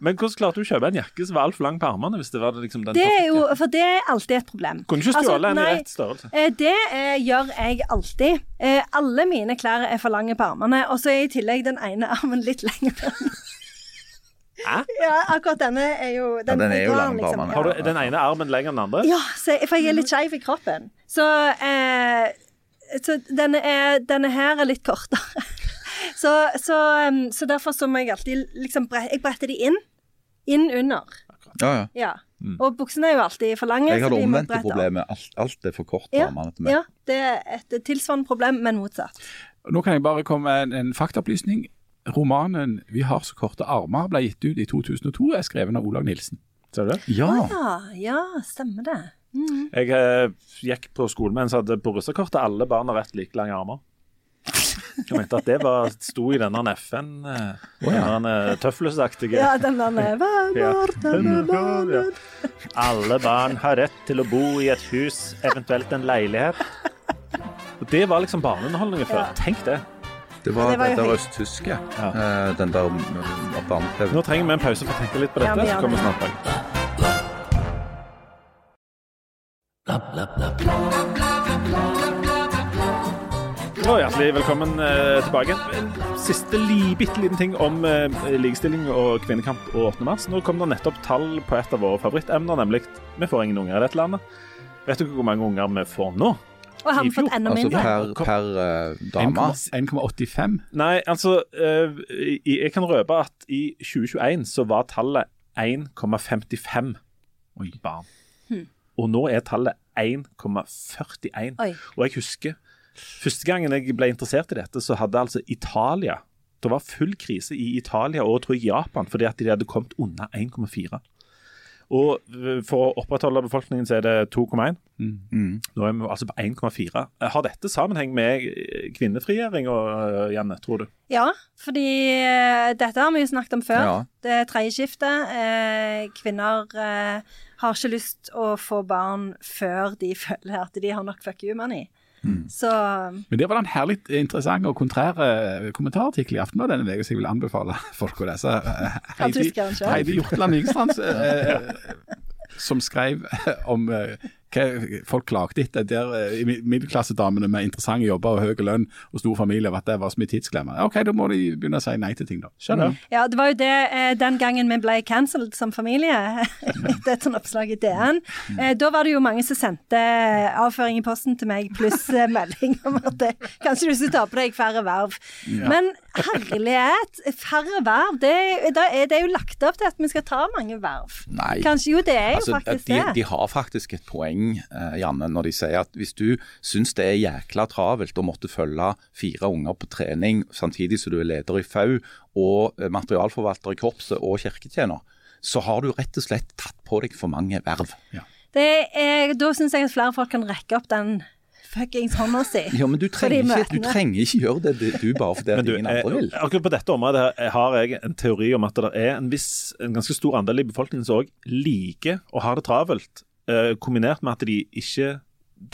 Men hvordan klarte du å kjøpe en jakke som var altfor lang på armene? hvis det var liksom den Det er jo? For det er alltid et problem. Kunne ikke Altså, stjåle en i rett størrelse. Eh, Det eh, gjør jeg alltid. Eh, alle mine klær er for lange på armene, og så er i tillegg den ene armen litt lengre. Hæ? Ja, akkurat denne er jo Ja, den er jo lang liksom, ja. Har du den ene armen lenger enn den andre? Ja, så, for jeg er litt skeiv i kroppen. Så, eh, så denne, er, denne her er litt kortere. Så, så, så derfor så må jeg alltid liksom Jeg bretter de inn. Inn under. Ja, ja. Ja. Og buksene er jo alltid for lange. Jeg har det omvendte problemet. Alt, alt er for kort Ja, ja, det er et tilsvarende problem, men motsatt. Nå kan jeg bare komme med en, en faktaopplysning. Romanen 'Vi har så korte armer' ble gitt ut i 2002, er skrevet av Olav Nilsen. Ser du det? Ja. Ja, ja, stemmer det. Jeg eh, gikk på skolen med en som hadde på russekortet alle barn har rett like lange armer. Jeg mente at det var, sto i denne FN, eh, denne tøflesaktige Ja, den der. Ja. Ja. Alle barn har rett til å bo i et hus, eventuelt en leilighet. Og Det var liksom barneunderholdningen før. Ja. Tenk det. Det var, Det var det der østtyske. Ja. eh, den der barne-TV. Nå trenger vi en pause for å tenke litt på dette, ja, så kommer vi snart tilbake. Og hjertelig velkommen eh, tilbake. En siste li, bitte liten ting om eh, likestilling og kvinnekamp og 8. mars. Nå kom det nettopp tall på et av våre favorittemner, nemlig vi får ingen unger i dette landet. Vet du hvor mange unger vi får nå? Og har vi fått enda mindre? Altså per, per uh, dame. 1,85. Nei, altså uh, Jeg kan røpe at i 2021 så var tallet 1,55 barn. Og nå er tallet 1,41. Og jeg husker første gangen jeg ble interessert i dette, så hadde altså Italia Det var full krise i Italia og tror jeg Japan fordi at de hadde kommet under 1,4. Og for å opprettholde befolkningen så er det 2,1. Mm. Nå er vi altså på 1,4. Har dette sammenheng med eh, kvinnefrigjøring, og, eh, Janne, tror du? Ja, fordi eh, dette har vi jo snakket om før. Ja. Det er tredje skiftet. Eh, kvinner har ikke lyst å få barn før de føler at de har nok fuck you-money. Mm. Så Men det var en herlig interessant og kontrær eh, kommentarartikkel i Aftenbladet denne uka så jeg vil anbefale folk å lese. Eh, selv? Heidi Hjortland Vikstrand, eh, som skrev om eh, folk klagde etter der eh, middelklassedamene med interessante jobber og høy lønn og stor familie, at det var så mye tidsklemmer. OK, da må de begynne å si nei til ting, da. Skjønner. ja, det var jo det eh, den gangen vi ble cancelled som familie. etter er et sånt oppslag i DN. Eh, da var det jo mange som sendte avføring i posten til meg, pluss eh, melding om at kanskje du skulle ta på deg færre verv. Men herlighet, færre verv, det, da er det jo lagt opp til at vi skal ta mange verv. Nei. Kanskje jo, det er jo Altså, faktisk de, det. de har faktisk et poeng, eh, Janne, når de sier at hvis du syns det er jækla travelt å måtte følge fire unger på trening samtidig som du er leder i FAU og eh, materialforvalter i korpset og kirketjener, så har du rett og slett tatt på deg for mange verv. det er, da syns jeg at flere folk kan rekke opp den fuckings hånda si. Ja, men du trenger, ikke, du trenger ikke gjøre det du, bare fordi at ingen andre vil. eh, akkurat på dette området har jeg en teori om at det er en viss, en ganske stor andel i befolkningen som òg liker å ha det travelt, kombinert med at de ikke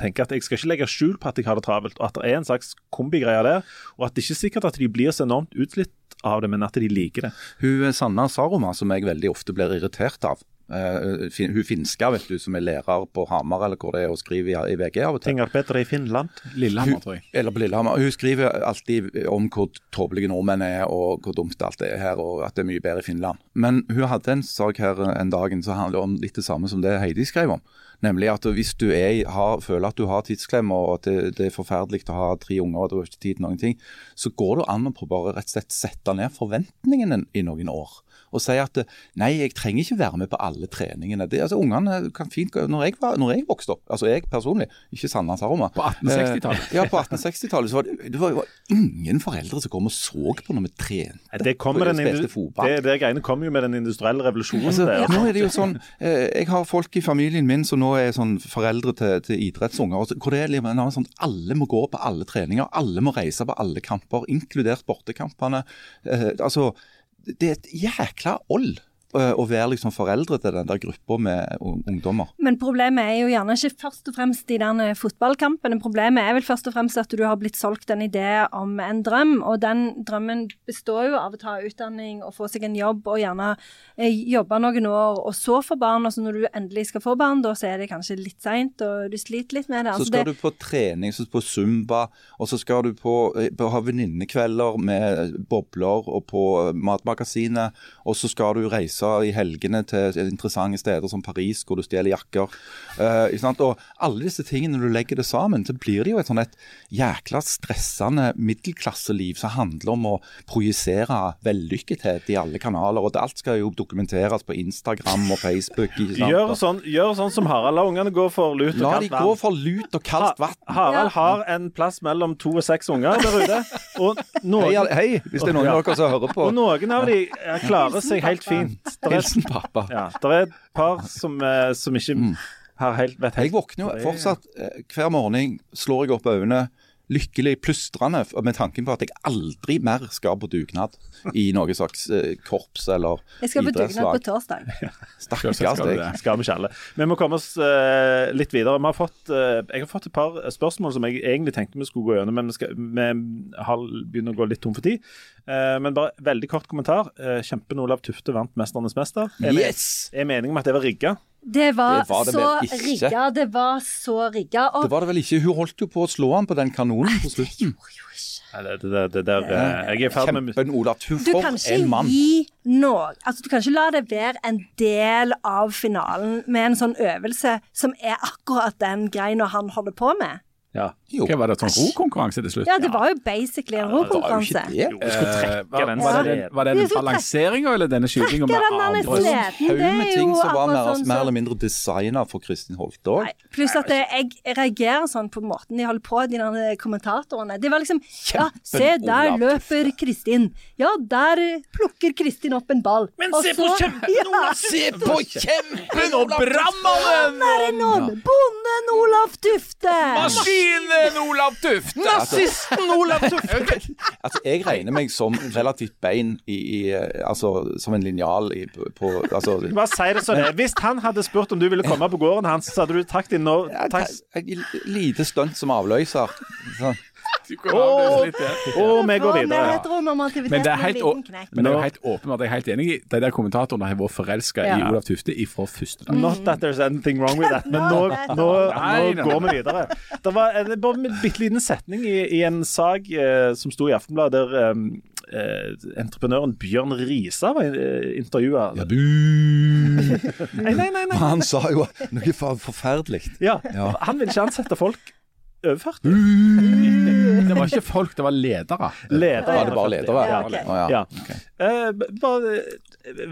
tenker at jeg skal ikke legge skjul på at jeg har det travelt, og at det er en slags kombigreie der, og at det ikke er sikkert at de blir så enormt utslitt av det, men at de liker det. Hun eh, Sanna Saroma, som jeg veldig ofte blir irritert av, eh, fin- hun finska, vet du, som er lærer på Hamar eller hvor det er og skriver i, i VG av og til. Ting er bedre i Finland. Lillehammer, tror jeg. Eller på Lillehammer. Hun skriver alltid om hvor tåpelige nordmenn er, og hvor dumt alt er her, og at det er mye bedre i Finland. Men hun hadde en sak her en dagen som handler om litt det samme som det Heidi skrev om. Nemlig at hvis du er, har, føler at du har tidsklem, og at det, det er forferdelig å ha tre unger og du har ikke tid til noen ting, så går det an å bare rett og slett sette ned forventningene i noen år. Og si at nei, jeg trenger ikke være med på alle treningene. Det, altså, Ungene kan fint Når jeg, var, når jeg vokste opp, altså jeg personlig, ikke Sandnes Aroma På 1860-tallet. Eh, ja, på 1860-tallet så var det, det var var, ingen foreldre som kom og så på når vi trente. Det, kommer den, det, det greiene kommer jo med den industrielle revolusjonen. Altså, der. Nå er det jo sånn, eh, Jeg har folk i familien min som nå er sånn foreldre til, til idrettsunger. hvor det er liksom sånn, Alle må gå på alle treninger, alle må reise på alle kamper, inkludert bortekampene. Eh, altså, Det er et jækla oll å være liksom foreldre til den der gruppa med ungdommer. Men problemet er jo gjerne ikke først og fremst de der fotballkampene. Problemet er vel først og fremst at du har blitt solgt en idé om en drøm, og den drømmen består jo av å ta utdanning og få seg en jobb, og gjerne eh, jobbe noen år, og så få barn. Og så når du endelig skal få barn, da så er det kanskje litt seint, og du sliter litt med det. Så Altså, skal det du på trening, så på zumba, og så skal du på, eh, på ha venninnekvelder med bobler og på eh, Matmagasinet. Og så skal du reise i helgene til interessante steder som Paris, hvor du stjeler jakker. Uh, ikke sant? Og alle disse tingene, når du legger det sammen, så blir det jo et sånn et jækla stressende middelklasseliv som handler om å projisere vellykkethet i alle kanaler. Og alt skal jo dokumenteres på Instagram og Facebook. Ikke sant? Gjør sånn, gjør sånn som Harald. La ungene gå for lut og La de kaldt vann. gå for lut og kaldt vann. Ha- Harald har en plass mellom to og seks unger der ute. Og noen, Hei, hei, hvis det er noen av dere som hører på. og noen av de eh, klarer seg helt fint. Er, Hilsen pappa. ja, det er et par som, eh, som ikke har helt, vet Jeg våkner jo fortsatt eh, hver morgen, slår jeg opp øynene, lykkelig plustrende med tanken på at jeg aldri mer skal på dugnad i noe slags eh, korps eller idrettslag. jeg skal på dugnad på torsdag. Stakkars deg. skal vi ikke alle. Vi må komme oss uh, litt videre. Vi har fått, uh, jeg har fått et par spørsmål som jeg egentlig tenkte vi skulle gå gjennom, men vi, skal, vi har begynner å gå litt tom for tid. Uh, men bare veldig kort kommentar. Uh, Kjempen Olav Tufte vant 'Mesternes mester'. Er, Yes! er meningen med at det var rigga? Det var, Det var det så rigga. Det var så rigga. Det var det vel ikke. Hun holdt jo på å slå han på den kanonen på slutten. Det, det, det, det der, eh, jeg er i ferd med Kjempen Ola Tuff, du for en mann. gi noe Altså, du kan ikke la det være en del av finalen med en sånn øvelse som er akkurat den greia han holder på med. Ja. Jo. Hva var det, sånn rokonkurranse til slutt? Ja, det var jo basically en Det var jo rokonkurranse. ikke det. Jo, vi skulle Eh, trekke var, den var, det, var det den balanseringa eller denne skytinga med Det var en haug er med ting jo som var akkurat mer, sånn mer eller mindre designa for Kristin Holte òg. Pluss at jeg reagerer sånn på måten de holder på, de der kommentatorene. Det var liksom Ja, se der løper Kristin. Ja, der plukker Kristin opp en ball. Men se på kjempen, Ja, Se på kjempen! Og brannmannen! Bonden Olaf Tufte! Maskinen Olav Tufte! Nazisten Olav Tufte! Altså, jeg regner meg som relativt bein i, i eh, Altså som en linjal i, på altså, Bare si det sånn. Hvis han hadde spurt om du ville komme på gården hans, så hadde du takt inn nå lite stunt som avløser. Sånn. Ja. Og vi går videre. Men det er helt, men det er helt åpenbart, jeg er helt enig i de der kommentatorene har vært forelska i Olav Tufte ifra første dag. Not that there's anything wrong with that, men nå, nå, nå går vi videre. Det var en, bare en bitte liten setning i, i en sak eh, som sto i Aftenbladet, der um, eh, entreprenøren Bjørn Risa var uh, intervjua. Nei, nei, nei. nei. Han sa jo noe for, forferdelig. Ja, Ja. Han vil ikke ansette folk over 40. Det var ikke folk, det var ledere. Ledere. Var det bare ledere? Ja, okay. Ja. Okay. ok. Eh, bare,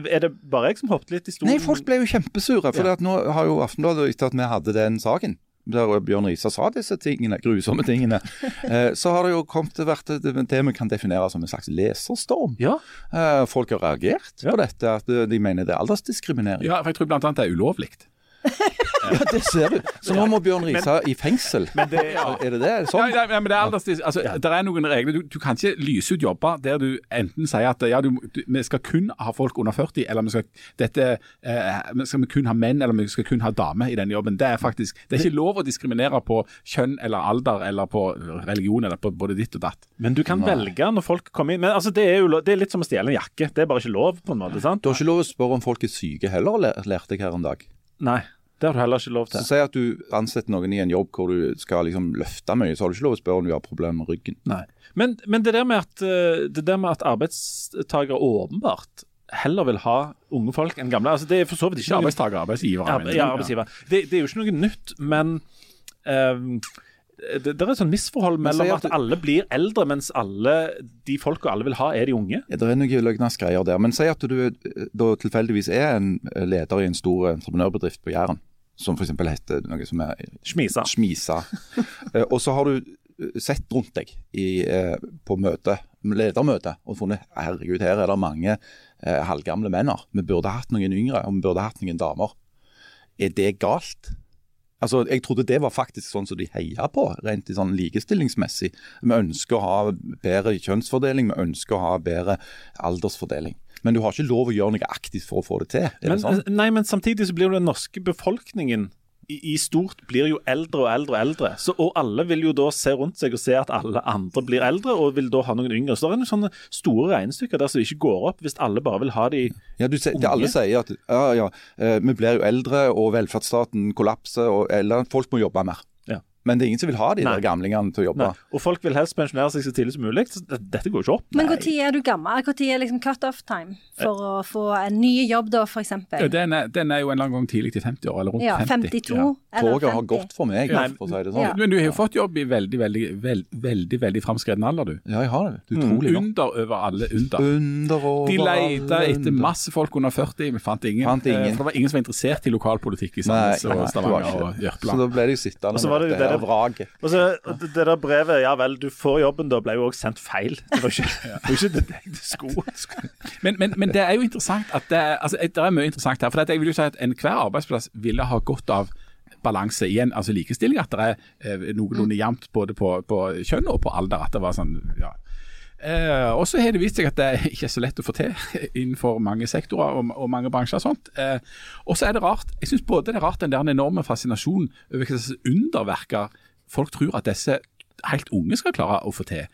er det bare jeg som hoppet litt i stolen? Nei, folk ble jo kjempesure. For Ja. nå har jo Aftenbladet, etter at vi hadde den saken der Bjørn Risa sa disse tingene, grusomme tingene, eh, så har det jo kommet til vært det, det vi kan definere som en slags leserstorm. Ja. Eh, folk har reagert Ja. på dette, at de mener det er aldersdiskriminering. Ja, for jeg tror annet det er ulovlig. Ja, det ser du. Så nå må Bjørn Risa i fengsel. Men det, Er det det? Ja, sånn? ja, ja, men det er alders, altså, der er noen regler. Du, du kan ikke lyse ut jobber der du enten sier at ja, du, du, vi skal kun ha folk under 40, eller vi skal, dette, eh, skal vi kun ha menn eller vi skal kun ha damer i denne jobben. Det er faktisk, det er ikke lov å diskriminere på kjønn eller alder eller på religion eller på både ditt og datt. men du kan velge når folk kommer inn. Men altså, det, er jo, det er litt som å stjele en jakke. Det er bare ikke lov, på en måte. sant? Du har ikke lov å spørre om folk er syke heller, lær- lærte jeg her en dag. Nei, det har du heller ikke lov til. Så. Si at du ansetter noen i en jobb hvor du skal liksom løfte mye, så har du ikke lov å spørre om du har problemer med ryggen. Nei. Men, men det der med at, eh, det der med at arbeidstakere åpenbart heller vil ha unge folk enn gamle altså Det er for så vidt ikke arbeidstaker, arbeidsgiver. Ja, arbeidsgiver. Det, det er jo ikke noe nytt, men ehm, det, det er et sånn misforhold mellom at at alle blir eldre, mens alle de folka alle vil ha, er de unge. Ja, det er noen løgnas greier der. Men si at du da tilfeldigvis er en leder i en stor entreprenørbedrift på Jæren, som f.eks. heter noe som er Smisa. Smisa. Eh, og så har du eh, sett rundt deg i, eh, på møte, ledermøte og funnet herregud, her er det mange eh, halvgamle menn. Vi burde hatt noen yngre, og vi burde hatt noen damer. Er det galt? Altså, Jeg trodde det var faktisk sånn som de heia på, rent i sånn likestillingsmessig. Vi ønsker å ha bedre kjønnsfordeling, vi ønsker å ha bedre aldersfordeling. Men du har ikke lov å gjøre noe aktivt for å få det til. Men, sånn? nei, men samtidig så blir jo den norske befolkningen i, i stort blir jo eldre og eldre og eldre. Så, og alle vil jo da se rundt seg og se at alle andre blir eldre, og vil da ha noen yngre. Så det er noen sånne store regnestykker der som ikke går opp, hvis alle bare vil ha de Ja, du, unge. alle sier at ja, ja, eh, vi blir jo eldre, og velferdsstaten kollapser, og eller, folk må jobbe mer. Men det er ingen som vil ha de Nei. der gamlingene til å jobbe. Nei. Og folk vil helst pensjonere seg så tidlig som mulig. Så dette går jo ikke opp. Men når er du gammel? Når er liksom cut-off time for å få en ny jobb, da, f.eks.? Ja, den, er, den er jo en eller annen gang tidlig til 50 år, eller rundt Ja, 50. 52 Ja. eller Toget 50. har gått for meg, Nei, for å si det sånn. Ja. Men du har jo fått jobb i veldig, veldig, veld, veldig, veldig framskreden alder, du. Ja, jeg har det. Utrolig mm. Under over alle under. Under og De over leita etter masse folk under 40, vi fant ingen. Fant ingen. Eh, For det var ingen som var interessert i lokalpolitikk i Sandnes og det Stavanger og Jørpeland. Så da ble de sittende Det det her vraget. Og så det, det der brevet, ja vel, du får jobben, da ble jo også sendt feil. Det var ikke det, var ikke det jeg skulle. Men, men, men det er jo interessant at det er, altså, det er mye interessant her. For at jeg vil jo si at enhver arbeidsplass ville ha godt av balanse igjen, altså likestilling. At det er eh, noenlunde jevnt både på, på kjønn og på alder. At det var sånn, ja. Eh, og så har det vist seg at det ikke er så lett å få til innenfor mange sektorer og, og mange bransjer. og sånt. Eh, og så er det rart, jeg synes både det er rart den der enorme fascinasjonen over hva slags underverker folk tror at disse helt unge skal klare å få til.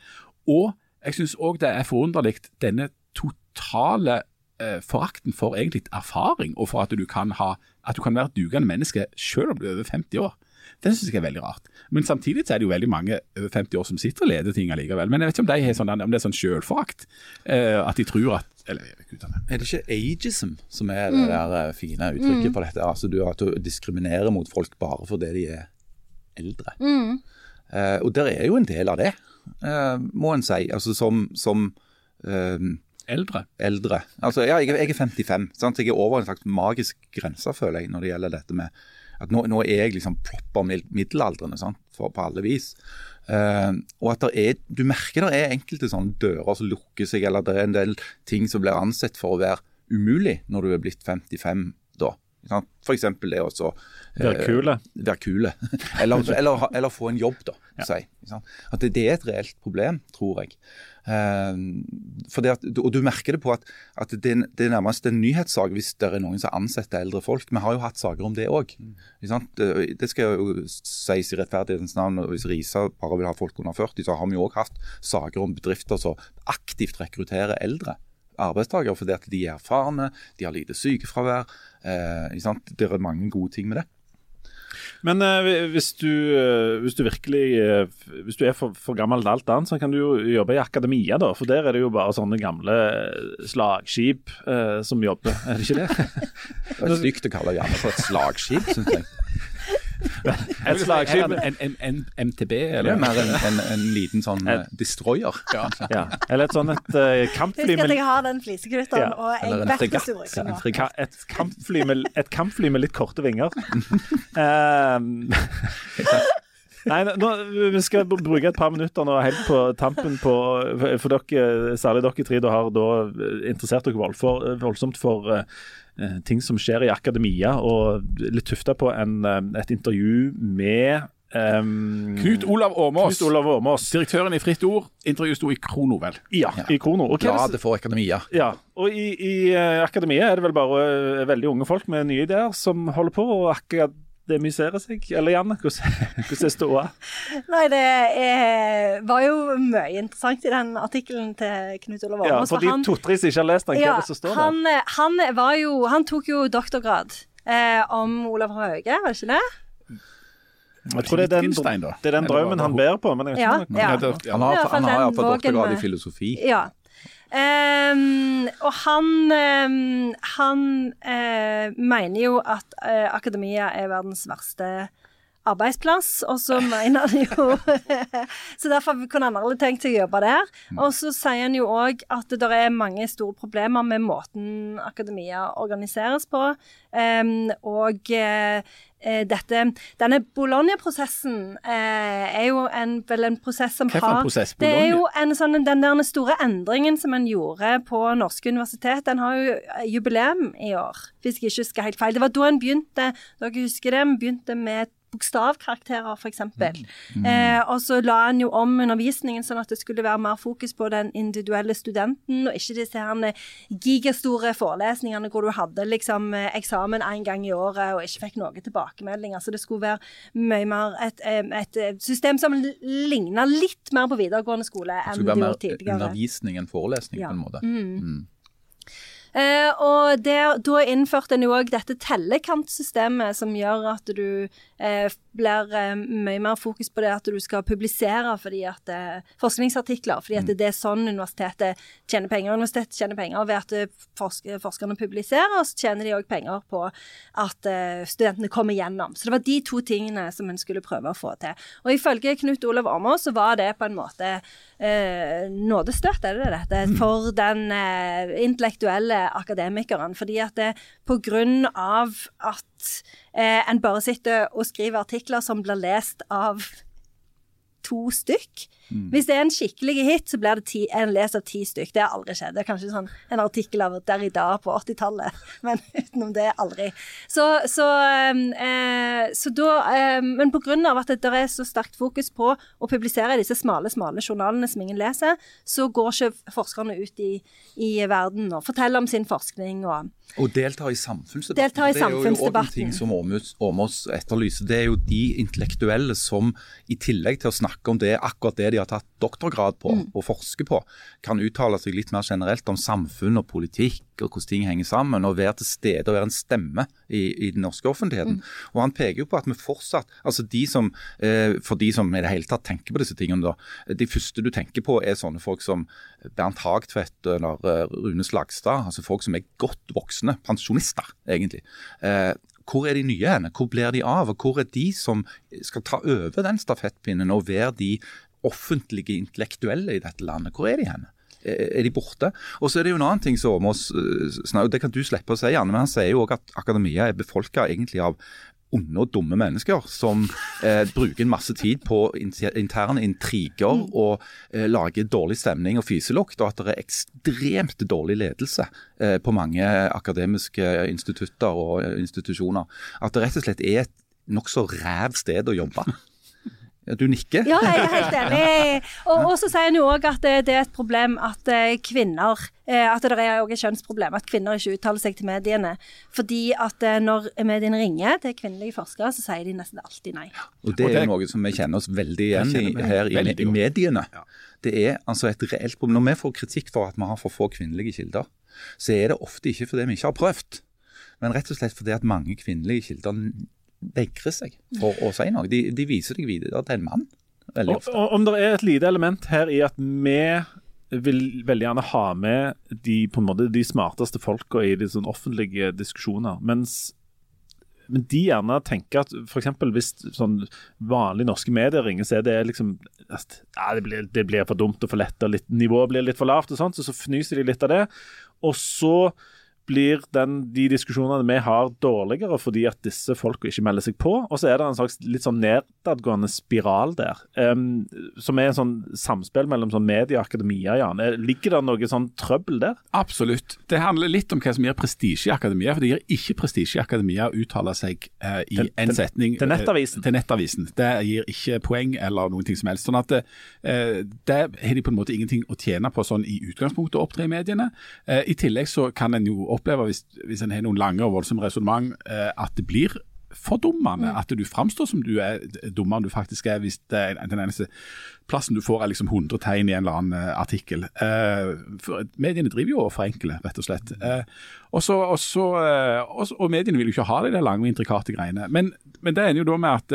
Og jeg synes òg det er forunderlig denne totale eh, forakten for egentlig erfaring, og for at du kan, ha, at du kan være et dugende menneske selv om du er over 50 år. Den synes jeg er veldig rart. Men samtidig så er det jo veldig mange over 50 år som sitter og leder ting allikevel. Men jeg vet ikke om, de har sånn, om det er sånn sjølforakt. Uh, at de tror at Eller jeg vet ikke. Er det ikke ageism som er det der eh, fine uttrykket på dette? Altså du, At du diskriminerer mot folk bare fordi de er eldre. Eh, og der er jo en del av det, uh, må en si. Altså som, som eh, Eldre. eldre. Altså, ja, jeg, jeg er 55. Sant? Jeg er over en slags magisk grense, føler jeg, når det gjelder dette med at nå, nå er jeg liksom proper middelaldrende på alle vis. Uh, og at er, Du merker det er enkelte sånne dører som lukker seg, eller det er en del ting som blir ansett for å være umulig når du er blitt 55 eksempel det å eh, Være kule. være kule. eller, eller, eller få en jobb, da. Si, at det, det er et reelt problem, tror jeg. Eh, at, og du merker det på at, at det, det er nærmest en nyhetssak hvis det er noen som ansetter eldre folk. Vi har jo hatt saker om det òg. Det, det skal jo sies i rettferdighetens navn. Hvis Risa bare vil ha folk under 40, så har vi jo òg hatt saker om bedrifter som aktivt rekrutterer eldre arbeidstakere fordi at de er erfarne, de har lite sykefravær. Eh? Det er mange gode ting med det. Men eh, hvis, du, eh, hvis du virkelig eh, Hvis du er for, for gammel til alt annet, så kan du jo jobbe i akademia, da. For der er det jo bare sånne gamle slagskip eh, som jobber, er det ikke det? Det er stygt å kalle gjerne for et slagskip, syns jeg. Et slagskip en, en, en MTB, er eller? mer en, en, en liten sånn eh, destroyer. Ja. ja. Eller et sånn et uh, kampfly Husk at jeg har den flisekrutteren, Ja, og jeg en vet hvordan du bruker den. Ka et, kampfly med, et kampfly med litt korte vinger. um, Nei, nå, Vi skal bruke et par minutter nå helt på tampen på For dere, særlig dere tre, da har da interessert dere voldsomt for eh, ting som skjer i akademia, og litt tufta på en, eh, et intervju med um, Knut Olav Åmås, Knut Olav Åmås. direktøren i Fritt Ord. Intervjuet sto i Krono, vel? Ja, i Krono. Og Bladet for akademia. Ja, og i, i eh, akademia er det vel bare eh, veldig unge folk med nye ideer som holder på å akademisere seg. Eller Janne, hvordan hvordan er ståa? Nei, det er, var jo mye interessant i den artikkelen til Knut Olav Ja, for de som ikke har lest den, hva ja, er det som står han, der? han, var jo, han tok jo doktorgrad eh, om Olav Hauge, var det ikke det? Jeg tror det er den, det er den drømmen han ber på. Men jeg vet ikke ja. ja. Han har, han har iallfall doktorgrad i filosofi. Ja. Ehm, og han, um, han uh, mener jo at uh, akademia er verdens verste arbeidsplass, og så mener han jo Så derfor kunne han aldri tenkt seg å jobbe der. Og så sier han jo òg at det er mange store problemer med måten akademia organiseres på. um, og eh, dette Denne Bologna-prosessen eh, er jo en, vel en prosess som Hva er en har prosess? Det er jo en sånn, den der store endringen som en gjorde på norske universitet, den har jo eh, jubileum i år, hvis jeg ikke husker helt feil. Det var da en begynte, dere husker det, vi begynte med bokstavkarakterer, f.eks. Mm. Eh, og så la han jo om undervisningen sånn at det skulle være mer fokus på den individuelle studenten, og ikke disse her gigastore forelesningene hvor du hadde liksom eh, eksamen én gang i året og ikke fikk noen tilbakemeldinger. Så det skulle være mye mer et, eh, et eh, system som ligna litt mer på videregående skole enn Det gjorde tidligere. det skulle være mer undervisning enn forelesning, Ja. på en måte. Mm. Eh, og der, da innførte en jo òg dette tellekantsystemet, som gjør at du eh, blir eh, mye mer fokus på det at du skal publisere fordi at, eh, forskningsartikler, fordi at det er sånn universitetet tjener penger. Universitetet tjener penger ved at forsk forskerne publiserer, og så tjener de òg penger på at studentene kommer gjennom. Så det var de to tingene som en skulle prøve å få til. Og ifølge Knut Olav Åmås så var det på en måte eh, nådestøt, er det det dette, for den intellektuelle akademikeren. Fordi at det, på grunn av at eh, enn bare sitte og skrive artikler som blir lest av to stykk. Hvis det er en skikkelig hit, så blir det ti, en les av ti stykk. Det har aldri skjedd. Det er kanskje sånn en artikkel av der i dag på 80-tallet, men utenom det aldri. Så, så, eh, så da eh, Men av at det der er så sterkt fokus på å publisere disse smale, smale journalene som ingen leser, så går ikke forskerne ut i, i verden og forteller om sin forskning og Og delta i samfunnsdebatten. Deltar i Det er jo også en ting som Åmås etterlyser. Det er jo de intellektuelle som i tillegg til å snakke om det, akkurat det de har tatt doktorgrad på Mm. og forsker på, kan uttale seg litt mer generelt om samfunn og politikk og hvordan ting henger sammen, og være til stede og være en stemme i, i den norske offentligheten. Mm. Og Han peker jo på at vi fortsatt altså de som, eh, For de som i det hele tatt tenker på disse tingene, da, de første du tenker på er sånne folk som Bernt Hagtvedt eller eh, Rune Slagstad. altså Folk som er godt voksne, pensjonister egentlig. Eh, hvor er de nye henne? Hvor blir de av? Og hvor er de som skal ta over den stafettpinnen og være de offentlige intellektuelle i dette landet? Hvor er de henne? Er de borte? Og så er det jo en annen ting som Åmås snakker Det kan du slippe å si, Janne, men han sier jo òg at akademia er befolka egentlig av onde og dumme mennesker som eh, bruker en masse tid på interne intriger mm. og eh, lager dårlig stemning og fyselukt, og at det er ekstremt dårlig ledelse eh, på mange akademiske institutter og eh, institusjoner. At det rett og slett er et nokså ræv sted å jobbe. Du nikker? Ja, jeg er helt enig. Og, og så sier han jo òg at det, det, er et problem at eh, kvinner eh, At det er òg et kjønnsproblem at kvinner ikke uttaler seg til mediene. Fordi at eh, når mediene ringer til kvinnelige forskere, så sier de nesten alltid nei. Og det er noe som vi kjenner oss veldig igjen i her i, i mediene. Det er altså et reelt problem. Når vi får kritikk for at vi har for få kvinnelige kilder, så er det ofte ikke fordi vi ikke har prøvd, men rett og slett fordi at mange kvinnelige kilder vegrer seg for å si noe. De, de viser deg videre til en mann. veldig ofte. Og, og, om det er et lite element her i at vi vil veldig gjerne ha med de, på en måte, de smarteste folka i de sånn offentlige diskusjoner. mens men de gjerne tenker at f.eks. hvis sånn vanlige norske medier ringer, så er det liksom at, ja, det, blir, det, blir, for dumt og for lett, og litt, nivået blir litt for lavt, og sånt, så, så fnyser de litt av det. Og så blir den, de diskusjonene vi har, dårligere fordi at disse folka ikke melder seg på. Og så er det en slags litt sånn nedadgående spiral der, um, som er en sånn samspill mellom sånn media og akademia. Jan. Ligger det noe sånn trøbbel der? Absolutt. Det handler litt om hva som gir prestisje i akademia. For det gir ikke prestisje i akademia å uttale seg uh, i til, en setning til nettavisen. Uh, til nettavisen. Det gir ikke poeng eller noen ting som helst. Sånn at uh, det har de på en måte ingenting å tjene på sånn i utgangspunktet å opptre i mediene. I tillegg så kan en jo oppleve, hvis, hvis en har noen lange og voldsomme resonnement, eh, at det blir fordummende. Mm. At du framstår som du er dummere enn du faktisk er hvis det er den eneste plassen du får er liksom 100 tegn i en eller annen uh, artikkel. for mediene driver jo og forenkler, rett og slett. Uh, også, og, så, og mediene vil jo ikke ha det, der lange og intrikate greiene. Men, men, det ender jo da med at,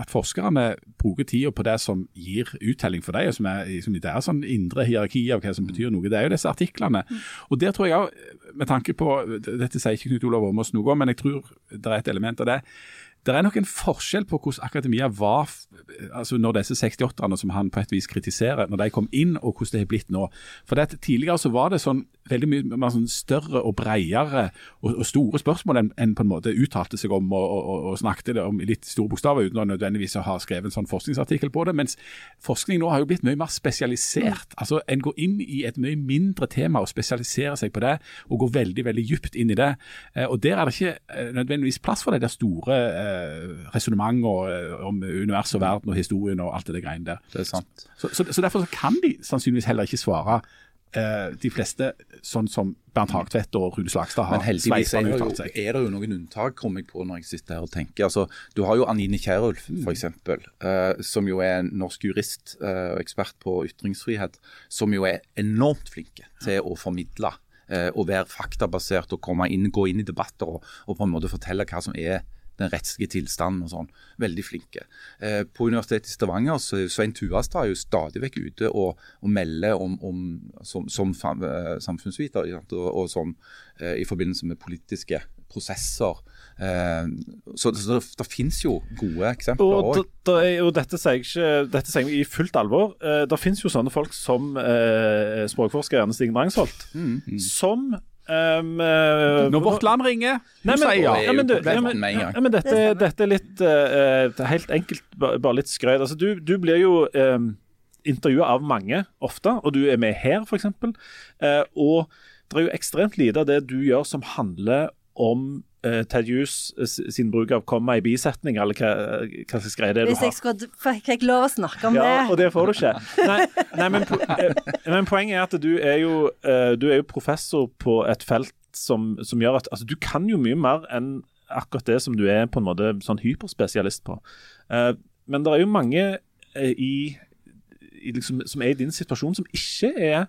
at forskerne bruker tida på det som gir uttelling for dem, og som er som deres sånn indre hierarki av hva som betyr noe. Det er jo disse artiklene. Og der tror jeg med tanke på Dette sier ikke Knut Olav Åmås noe om, men jeg tror det er et element av det det er nok en forskjell på hvordan akademia var altså når disse 68-erne som han på et vis kritiserer, når de kom inn, og hvordan det har blitt nå. For det, Tidligere så var det sånn veldig mye mer sånn større og bredere og, og, store spørsmål enn en på en måte uttalte seg om og, og, og snakket om i litt store bokstaver, uten å nødvendigvis ha skrevet en sånn forskningsartikkel på det. Mens forskning nå har jo blitt mye mer spesialisert. Mm. Altså En går inn i et mye mindre tema og spesialiserer seg på det, og går veldig veldig dypt inn i det. Eh, og Der er det ikke eh, nødvendigvis plass for de der store eh, resonnement eh, om univers og verden og historien og alt det greiene der. Det er sant. Så, så, så Derfor så kan de sannsynligvis heller ikke svare eh, de fleste, sånn som Bernt Hagtvedt og Rune Slagstad har. Men heldigvis er, er det jo noen unntak, kommer jeg på når jeg sitter her og tenker. Altså, du har jo Anine Kierulf, f.eks., eh, som jo er en norsk jurist eh, og ekspert på ytringsfrihet, som jo er enormt flinke til å formidle eh, og være faktabasert og komme inn, gå inn i debatter og, og på en måte fortelle hva som er den rettslige tilstanden og sånn. Veldig flinke. Eh, på Universitetet i Stavanger så er Svein Tuastad jo stadig vekk ute og, og melder om, om, som, som eh, samfunnsviter og, og som eh, i forbindelse med politiske prosesser. Eh, så, så det, det, finnes jo gode eksempler òg. Og, dette sier jeg ikke dette sier jeg i fullt alvor. Eh, det finnes jo sånne folk som eh, språkforsker Erne Stigen Drangsholt, mm. som Um, uh, Når Vårt Land ringer, du sier ja. ja, men, du, ja, men, ja, men dette, dette, er litt uh, helt enkelt, bare litt skrøyt. Altså, du, du, blir jo um, intervjua av mange ofte, og du er med her, f.eks. Uh, og det er jo ekstremt lite av det du gjør som handler om uh, Hughes uh, sin bruk av komma i bisetning, eller hva, hva slags greie det er du har. Hvis jeg skulle, fikk jeg lov å snakke om ja, det? Ja, og det får du ikke. Nei, nei men, po men, poenget er at du er, jo, du er jo professor på et felt som, som gjør at altså, Du kan jo mye mer enn akkurat det som du er på en måte sånn hyperspesialist på. men det er jo mange i, i liksom, som er i din situasjon, som ikke er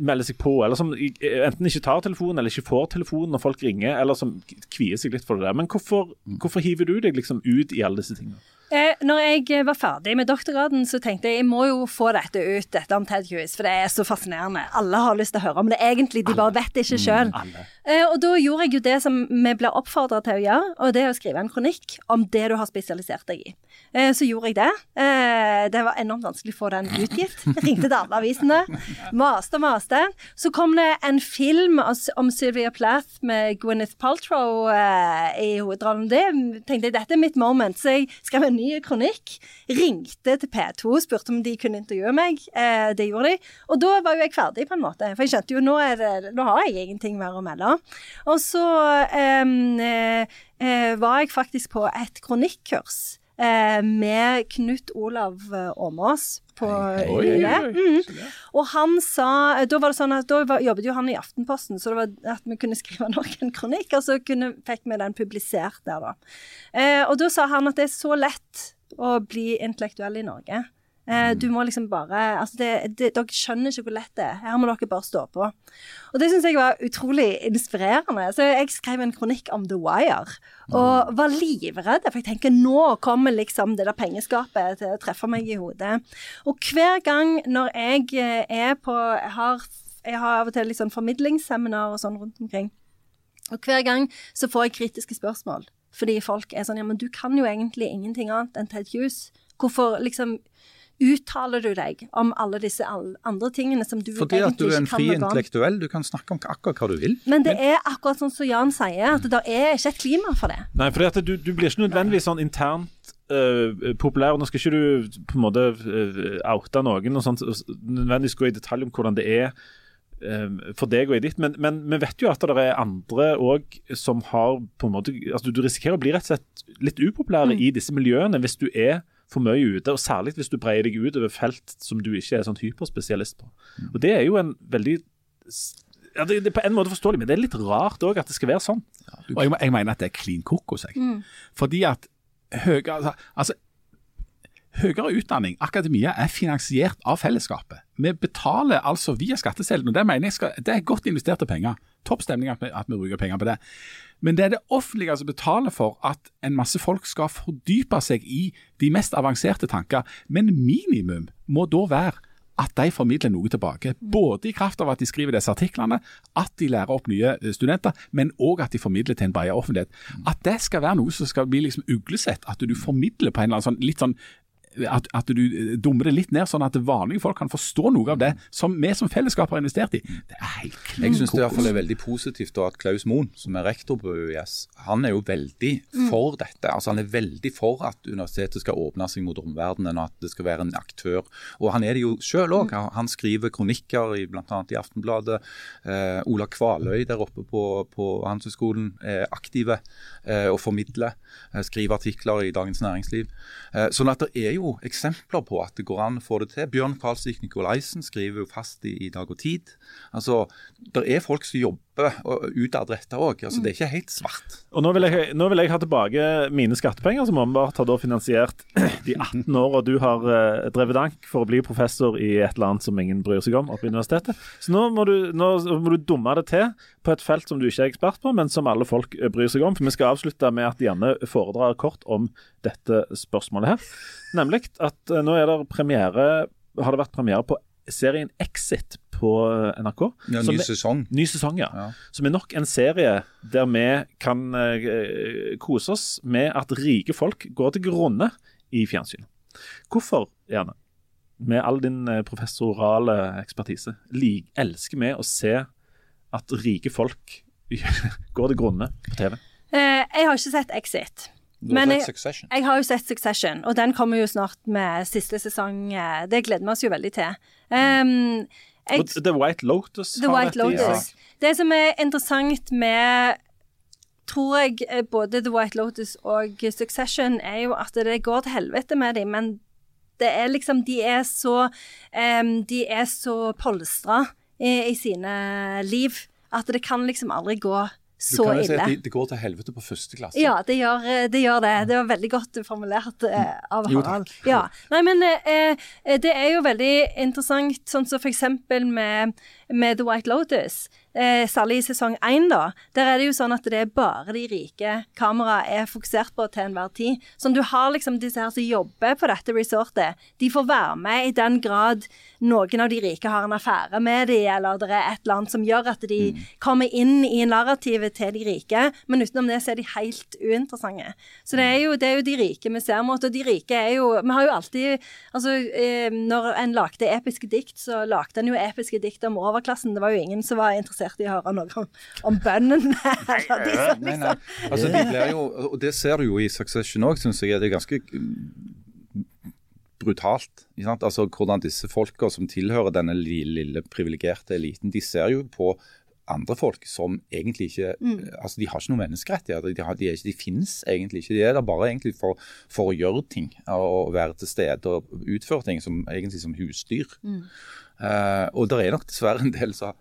melder seg på, eller som enten ikke tar telefonen eller ikke får telefonen når folk ringer, eller som kvier seg litt for det der. Men hvorfor, mm. hvorfor hiver du deg liksom ut i alle disse tingene? Eh, når jeg var ferdig med doktorgraden, så tenkte jeg jeg må jo få dette ut, dette om Ted Hughes, for det er så fascinerende. Alle har lyst til å høre om det egentlig, de bare vet det ikke sjøl. Mm, Eh, og da gjorde jeg jo det som vi ble oppfordra til å gjøre, og det er å skrive en kronikk om det du har spesialisert deg i. Eh, så gjorde jeg det. Eh, det var enormt vanskelig å få den utgitt. Jeg ringte til alle avisene. Maste og maste. Så kom det en film om Sylvia Plath med Gwyneth Paltrow eh, i hovedrollen. Det tenkte jeg dette er mitt moment, så jeg skrev en ny kronikk. Ringte til P2, spurte om de kunne intervjue meg. Eh, det gjorde de. Og da var jo jeg ferdig, på en måte. For jeg skjønte jo nå, det, nå har jeg ingenting mer å melde. Og så eh, eh, var jeg faktisk på et kronikkurs med Knut Olav eh, Åmås på oi. Mm. Og han sa Da var det sånn at da var, jobbet jo han i Aftenposten, så det var at vi kunne skrive noen kronikk, og så kunne, fikk vi den publisert der, da. Eh, og da sa han at det er så lett å bli intellektuell i Norge. Eh, du må liksom bare altså det, det, Dere skjønner ikke hvor lett det er. Her må dere bare stå på. Og det syns jeg var utrolig inspirerende. Så jeg skrev en kronikk om The Wire. Og var livredd, for jeg tenker nå kommer liksom det der pengeskapet til å treffe meg i hodet. Og hver gang når jeg eh, er på Jeg har, jeg har av og til litt sånn formidlingsseminar og sånn rundt omkring. Og hver gang så får jeg kritiske spørsmål. Fordi folk er sånn Ja, men du kan jo egentlig ingenting annet enn Ted Hughes. Hvorfor liksom uttaler du deg om alle disse andre tingene som du Fordi at du er en fri kan noe om? intellektuell. Du kan snakke om akkurat hva du vil. Men det er akkurat sånn som Jan sier, at det er ikke et klima for det. Nei, for du, du blir ikke nødvendigvis sånn internt øh, populær. Nå skal ikke du på en måte øh, oute noen og sånt, nødvendigvis gå i detalj om hvordan det er øh, for deg og i ditt, men, men vi vet jo at det er andre òg som har på en måte altså Du risikerer å bli rett og slett litt upopulære i disse miljøene hvis du er for mye ute, og særlig hvis du breier deg ut over felt som du ikke er sånn hyperspesialist på. Og Det er jo en veldig ja, det, det er på en måte forståelig, men det er litt rart òg at det skal være sånn. Og jeg, jeg mener at det er klin kokos. jeg. Fordi at høyere, altså, altså, høyere utdanning, akademia, er finansiert av fellesskapet. Vi betaler altså via skatteseddelen, og det mener jeg skal, det er godt investerte penger. Topp stemning at vi, at vi bruker penger på det. Men det er det offentlige som betaler for at en masse folk skal fordype seg i de mest avanserte tanker. Men minimum må da være at de formidler noe tilbake. Både i kraft av at de skriver disse artiklene, at de lærer opp nye eh, studenter, men òg at de formidler til en bredere offentlighet. At det skal være noe som skal bli liksom uglesett. At du formidler på en eller annen sånn litt sånn at, at du eh, dummer det litt ned, sånn at vanlige folk kan forstå noe av det som vi som fellesskap har investert i. Det er helt klin Jeg syns det i hvert fall er veldig positivt da at Klaus Moen, som er rektor på UiS, han er jo veldig for dette. Altså Han er veldig for at universitetet skal åpne seg mot omverdenen, og at det skal være en aktør. Og han er det jo sjøl òg. Han skriver kronikker i bl.a. i Aftenbladet. Eh, Ola Kvaløy der oppe på, på Handelshøyskolen er aktive eh, og formidler. Eh, skriver artikler i Dagens Næringsliv. Eh, sånn at det er jo eksempler på at det går an å få det til. Bjørn Kvalsvik Nikolaisen skriver jo fast i, i Dag og Tid. Altså, Det er folk som jobber og utadrettet òg. Altså, det er ikke helt svart. Og nå vil, jeg, nå vil jeg ha tilbake mine skattepenger, som åpenbart har da finansiert de 18 åra du har eh, drevet dank for å bli professor i et eller annet som ingen bryr seg om oppe i universitetet. Så nå må, du, nå må du dumme det til på et felt som du ikke er ekspert på, men som alle folk eh, bryr seg om. For vi skal avslutte med at Janne foredrar kort om dette spørsmålet her. Nemlig at eh, nå er det premiere, har det vært premiere på serien Exit på eh, NRK. Ja, ny er- sesong. Ny sesong, ja. Ja. Som er nok en serie der vi kan uh, kose oss med at rike folk går til grunne i fjernsyn. Hvorfor, Janne, med all din eh, professorale ekspertise, lik, elsker vi å se at rike folk går til grunne på TV? Eh, jeg har ikke sett Exit. Men jeg-. Jeg har jo sett Succession, og den kommer jo snart med siste sesong. Det gleder vi oss jo veldig til. Um, jeg, The White Lotus The White Lotus. Ja. Det som er interessant med tror jeg eh, både The White Lotus og Succession er jo at det går til helvete med dem, men det er liksom De er så um, De er så polstra i, i sine liv at det kan liksom aldri gå Du kan jo si at det, det går til helvete på første klasse. Ja, det gjør eh, det. Gjør det. det var veldig godt formulert eh, av Jo, Harald. Ja. Nei, men eh, eh, det er jo veldig interessant, sånn som for eksempel med, med The White Lotus. Eh, særlig i sesong én, da, der er det jo sånn at det er bare de rike kameraet er fokusert på til enhver tid. Sånn du har liksom disse her som jobber på dette resortet, de får være med i den grad noen av de rike har en affære med de, eller det er et eller annet som gjør at de kommer inn i narrativet til de rike, men utenom det så er de helt uinteressante. Så det er jo, det er jo de rike vi ser mot, og de rike er jo Vi har jo alltid Altså, eh, når en lagde episke dikt, så lagde en jo episke dikt om overklassen. Det var jo ingen som var interessert i å høre noe om, om bøndene. de som Nei, nei. liksom Altså, de blir jo, og det ser du jo i Succession òg, syns jeg. Det er ganske mm, brutalt. Ikke sant? Altså, hvordan disse folka som tilhører denne lille, lille privilegerte eliten, de ser jo på andre folk som egentlig ikke altså De har ikke noen menneskerettigheter. De, har, de, er ikke, de finnes egentlig ikke. De er der bare egentlig for, for å gjøre ting og være til stede og utføre ting som, egentlig som husdyr. Eh, og det er nok dessverre en del som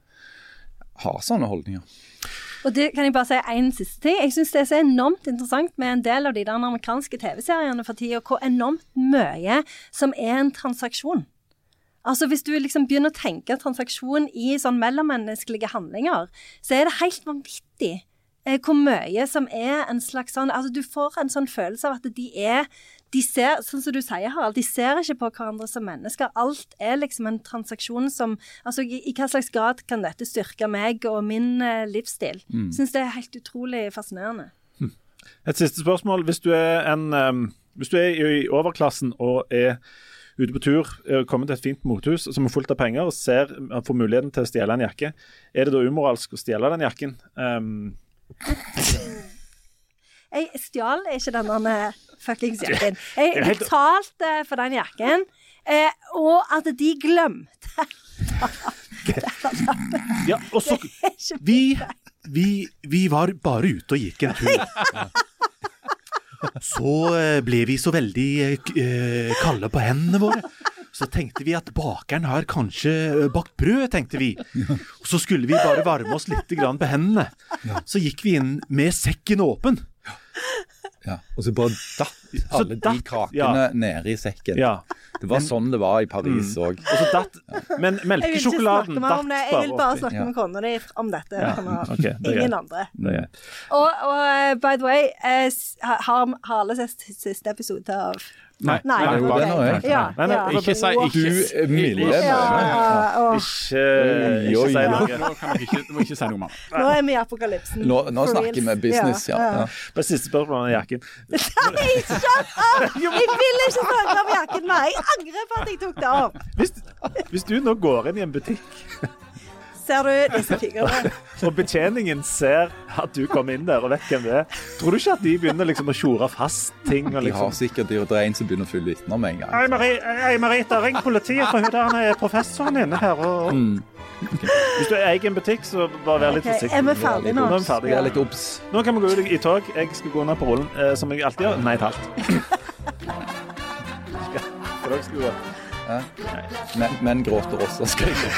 har sånne holdninger. Og det kan jeg bare si en siste ting. Jeg syns det er så enormt interessant med en del av de der amerikanske TV-seriene for tida, hvor enormt mye som er en transaksjon. Altså Hvis du liksom begynner å tenke transaksjon i sånn mellommenneskelige handlinger, så er det helt vanvittig eh, hvor mye som er en slags sånn Altså Du får en sånn følelse av at de er de ser, sånn som du sier, Harald, de ser ikke på hverandre som mennesker. Alt er liksom en transaksjon som Altså, i, i hva slags grad kan dette styrke meg og min eh, livsstil? Mm. Syns det er helt utrolig fascinerende. Et siste spørsmål. Hvis du er, en, um, hvis du er i, overklassen og er ute på tur, eh, kommer til et fint mothus som er fullt av penger og ser, får muligheten til å stjele en jakke, er det da umoralsk å stjele den jakken? Um, Jeg stjal ikke denne fuckings jakken. Jeg betalte for den jakken, eh, og at de glemte ja, og så vi, vi, vi var bare ute og gikk en tur. Så eh, ble vi så veldig eh, eh, kalde på hendene våre. Så tenkte vi at bakeren har kanskje eh, bakt brød, tenkte vi. Og så skulle vi bare varme oss litt på hendene. Så gikk vi inn med sekken åpen. Ja. Og så bare datt alle de datt- kakene ja. nede i sekken. Ja. Det var sånn det var i Paris òg. Og så datt Men melkesjokoladen datt bare det. Jeg vil bare snakke med kona di om dette. Ja, Okay, det Ingen andre. Det. Og, og eh, by the way, eh, har, har alle sett siste episode av Nei. Nei, Nei, nei, har jeg. Ja, Nei, nei. Ikke si ikke, Du milde Ja, ja, og Ikke, si noe. Nå du må ikke si noe mer. nå er vi i apokalypsen. Nå, nå snakker vi business, ja. ja. Bare siste spørsmål om jakken. Nei, Jeg vil ikke snakke om jakken mer. Jeg angrer på at jeg tok det av. Hvis, hvis du nå går inn i en butikk, Ser du disse fingrene? og betjeningen ser at du kom inn der og vet hvem det er, tror du ikke at de begynner liksom å tjore fast ting? Og De har liksom sikkert det er en som begynner å fylle vitner med en gang. Hei, Mari- Ei, Marita, ring politiet, for hun der er professoren inne her. Og... Hvis du eier en butikk, så bare vær litt okay, forsiktig. er vi ferdige nå? Nå er vi ferdige. Er litt obs. Nå kan vi gå ut i tog. Jeg skal gå ned på rollen, eh, som jeg alltid gjør. Nei takk. Skal skal dere? Men, men gråter også, skal jeg si.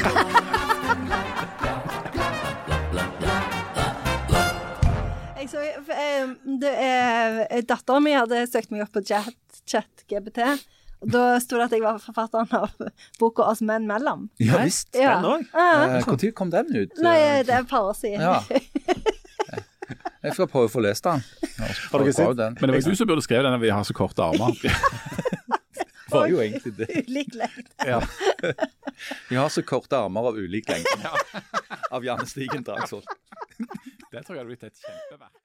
så, eh, det er, Datteren min hadde søkt meg opp på chat, chat Og da sto det at jeg var forfatteren av boka 'Oss menn mellom'. Ja visst. Ja. Den òg? Ja. Når kom den ut? Nei, det er et par år siden. Ja. Jeg skal prøve å få lest den. Har dere sett? den? Men det var ikke du som burde skrevet den, vi har så korte armer. Var jo egentlig det. Ulik lengde. Ja. Vi har så korte armer av ulik lengde. Av Janne Stigen Dragsvold. Det tror jeg hadde blitt et kjempeverk.